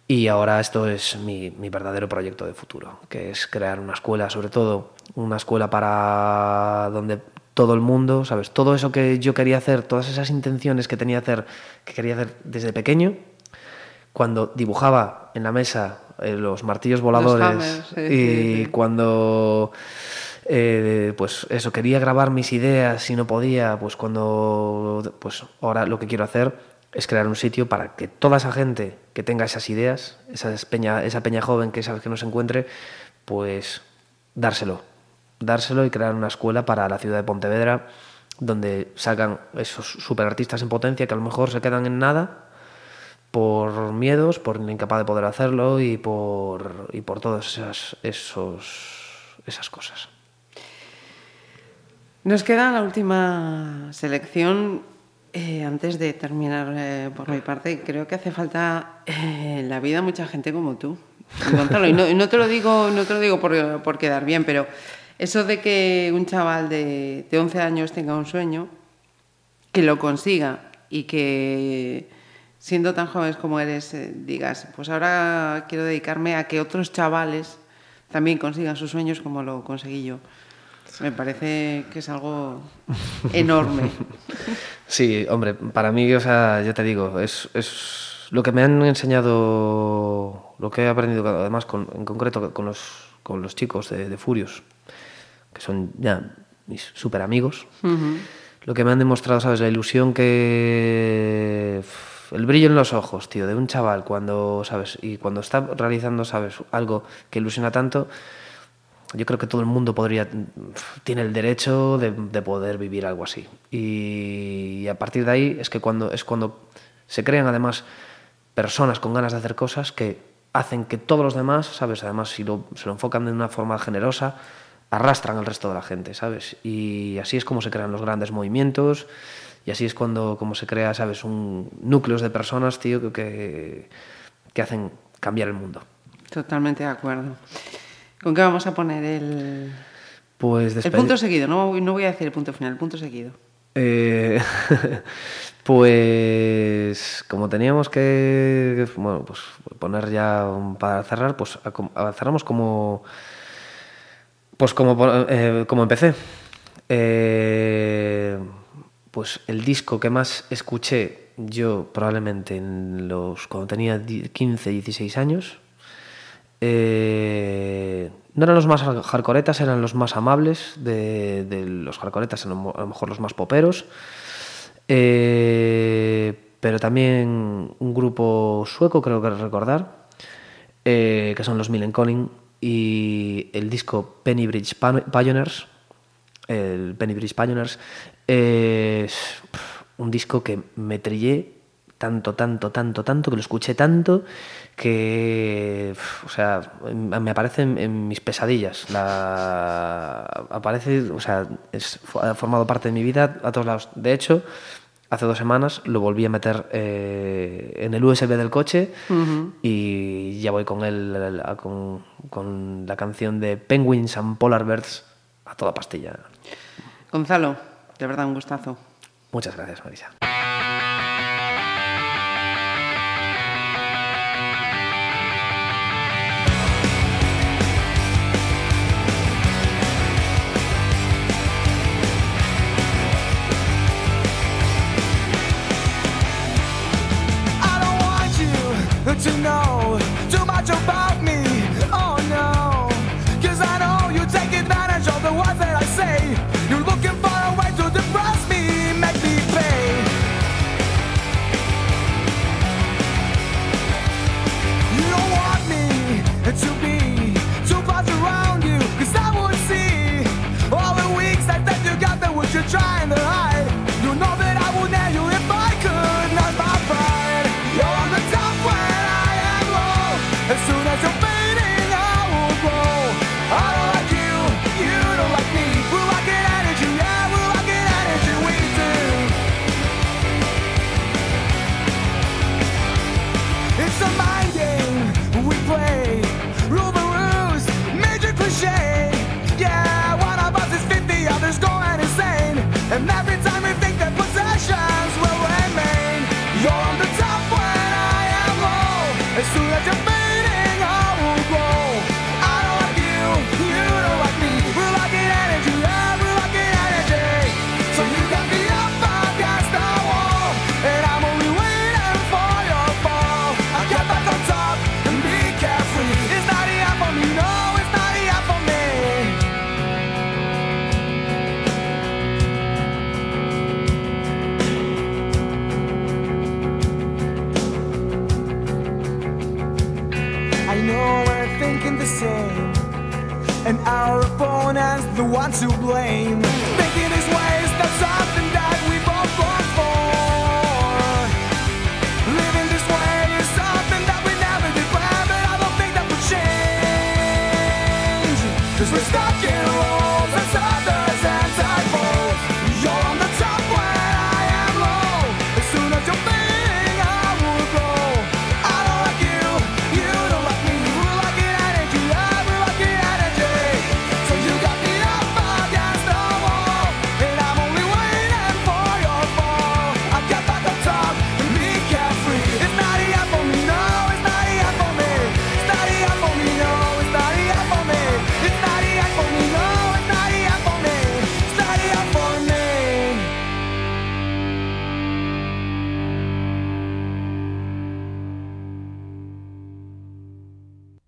Y ahora esto es mi, mi verdadero proyecto de futuro, que es crear una escuela, sobre todo una escuela para donde todo el mundo, ¿sabes? Todo eso que yo quería hacer, todas esas intenciones que tenía hacer, que quería hacer desde pequeño, cuando dibujaba en la mesa eh, los martillos voladores hammers, sí, y sí, sí. cuando eh, pues eso, quería grabar mis ideas y no podía, pues cuando, pues ahora lo que quiero hacer es crear un sitio para que toda esa gente que tenga esas ideas, esa peña, esa peña joven que sabes que no se encuentre, pues dárselo, dárselo y crear una escuela para la ciudad de Pontevedra donde salgan esos superartistas en potencia que a lo mejor se quedan en nada por miedos, por incapaz de poder hacerlo y por, y por todas esas, esas cosas. Nos queda la última selección. Eh, antes de terminar eh, por mi parte, creo que hace falta eh, en la vida mucha gente como tú. Y no, no te lo digo, no te lo digo por, por quedar bien, pero eso de que un chaval de, de 11 años tenga un sueño, que lo consiga y que siendo tan jóvenes como eres eh, digas, pues ahora quiero dedicarme a que otros chavales también consigan sus sueños como lo conseguí yo. Me parece que es algo enorme. *laughs* Sí, hombre, para mí, o sea, ya te digo, es, es lo que me han enseñado, lo que he aprendido además con- en concreto con los, con los chicos de, de Furios, que son ya mis super amigos. Lo que me han demostrado, ¿sabes? La ilusión que... El brillo en los ojos, tío, de un chaval cuando, ¿sabes? Y cuando está realizando, ¿sabes? Algo que ilusiona tanto, yo creo que todo el mundo podría tiene el derecho de, de poder vivir algo así. Y, a partir de ahí es que cuando es cuando se crean además personas con ganas de hacer cosas que hacen que todos los demás sabes además si lo, se lo enfocan de una forma generosa arrastran al resto de la gente sabes y así es como se crean los grandes movimientos y así es cuando como se crea sabes un núcleos de personas tío que, que hacen cambiar el mundo. Totalmente de acuerdo. ¿Con qué vamos a poner el, pues el punto seguido? No, voy- no voy a decir el punto final, el punto seguido. Eh, *laughs* pues como teníamos que bueno, pues poner ya un- para cerrar, pues a- a- cerramos como pues como eh, como empecé. Eh, pues el disco que más escuché yo probablemente en los cuando tenía di- 15, 16 años. Eh, no eran los más har- hardcoretas, eran los más amables de, los hardcoretas, a lo mejor los más poperos. Eh, pero también un grupo sueco, creo que recordar, eh, que son los Millencolin, y el disco Penny Bridge Pan- Pioneers, el Penny Bridge Pioneers, es un disco que me trillé tanto, tanto, tanto, tanto, que lo escuché tanto que, o sea, me aparece en, en mis pesadillas. La, aparece, o sea, es, ha formado parte de mi vida a todos lados. De hecho, hace dos semanas lo volví a meter eh, en el USB del coche y ya voy con él, con, con la canción de Penguins and Polar Bears a toda pastilla. Gonzalo, de verdad un gustazo. Muchas gracias, Marisa. You to know too much about me. Oh no. Cause I know you take advantage of the words that I say. You're looking for a way to depress me, make me pay. You don't want me to be too close around you. Cause I would see all the weeks that, that you got that what you're trying to hide. The one to blame.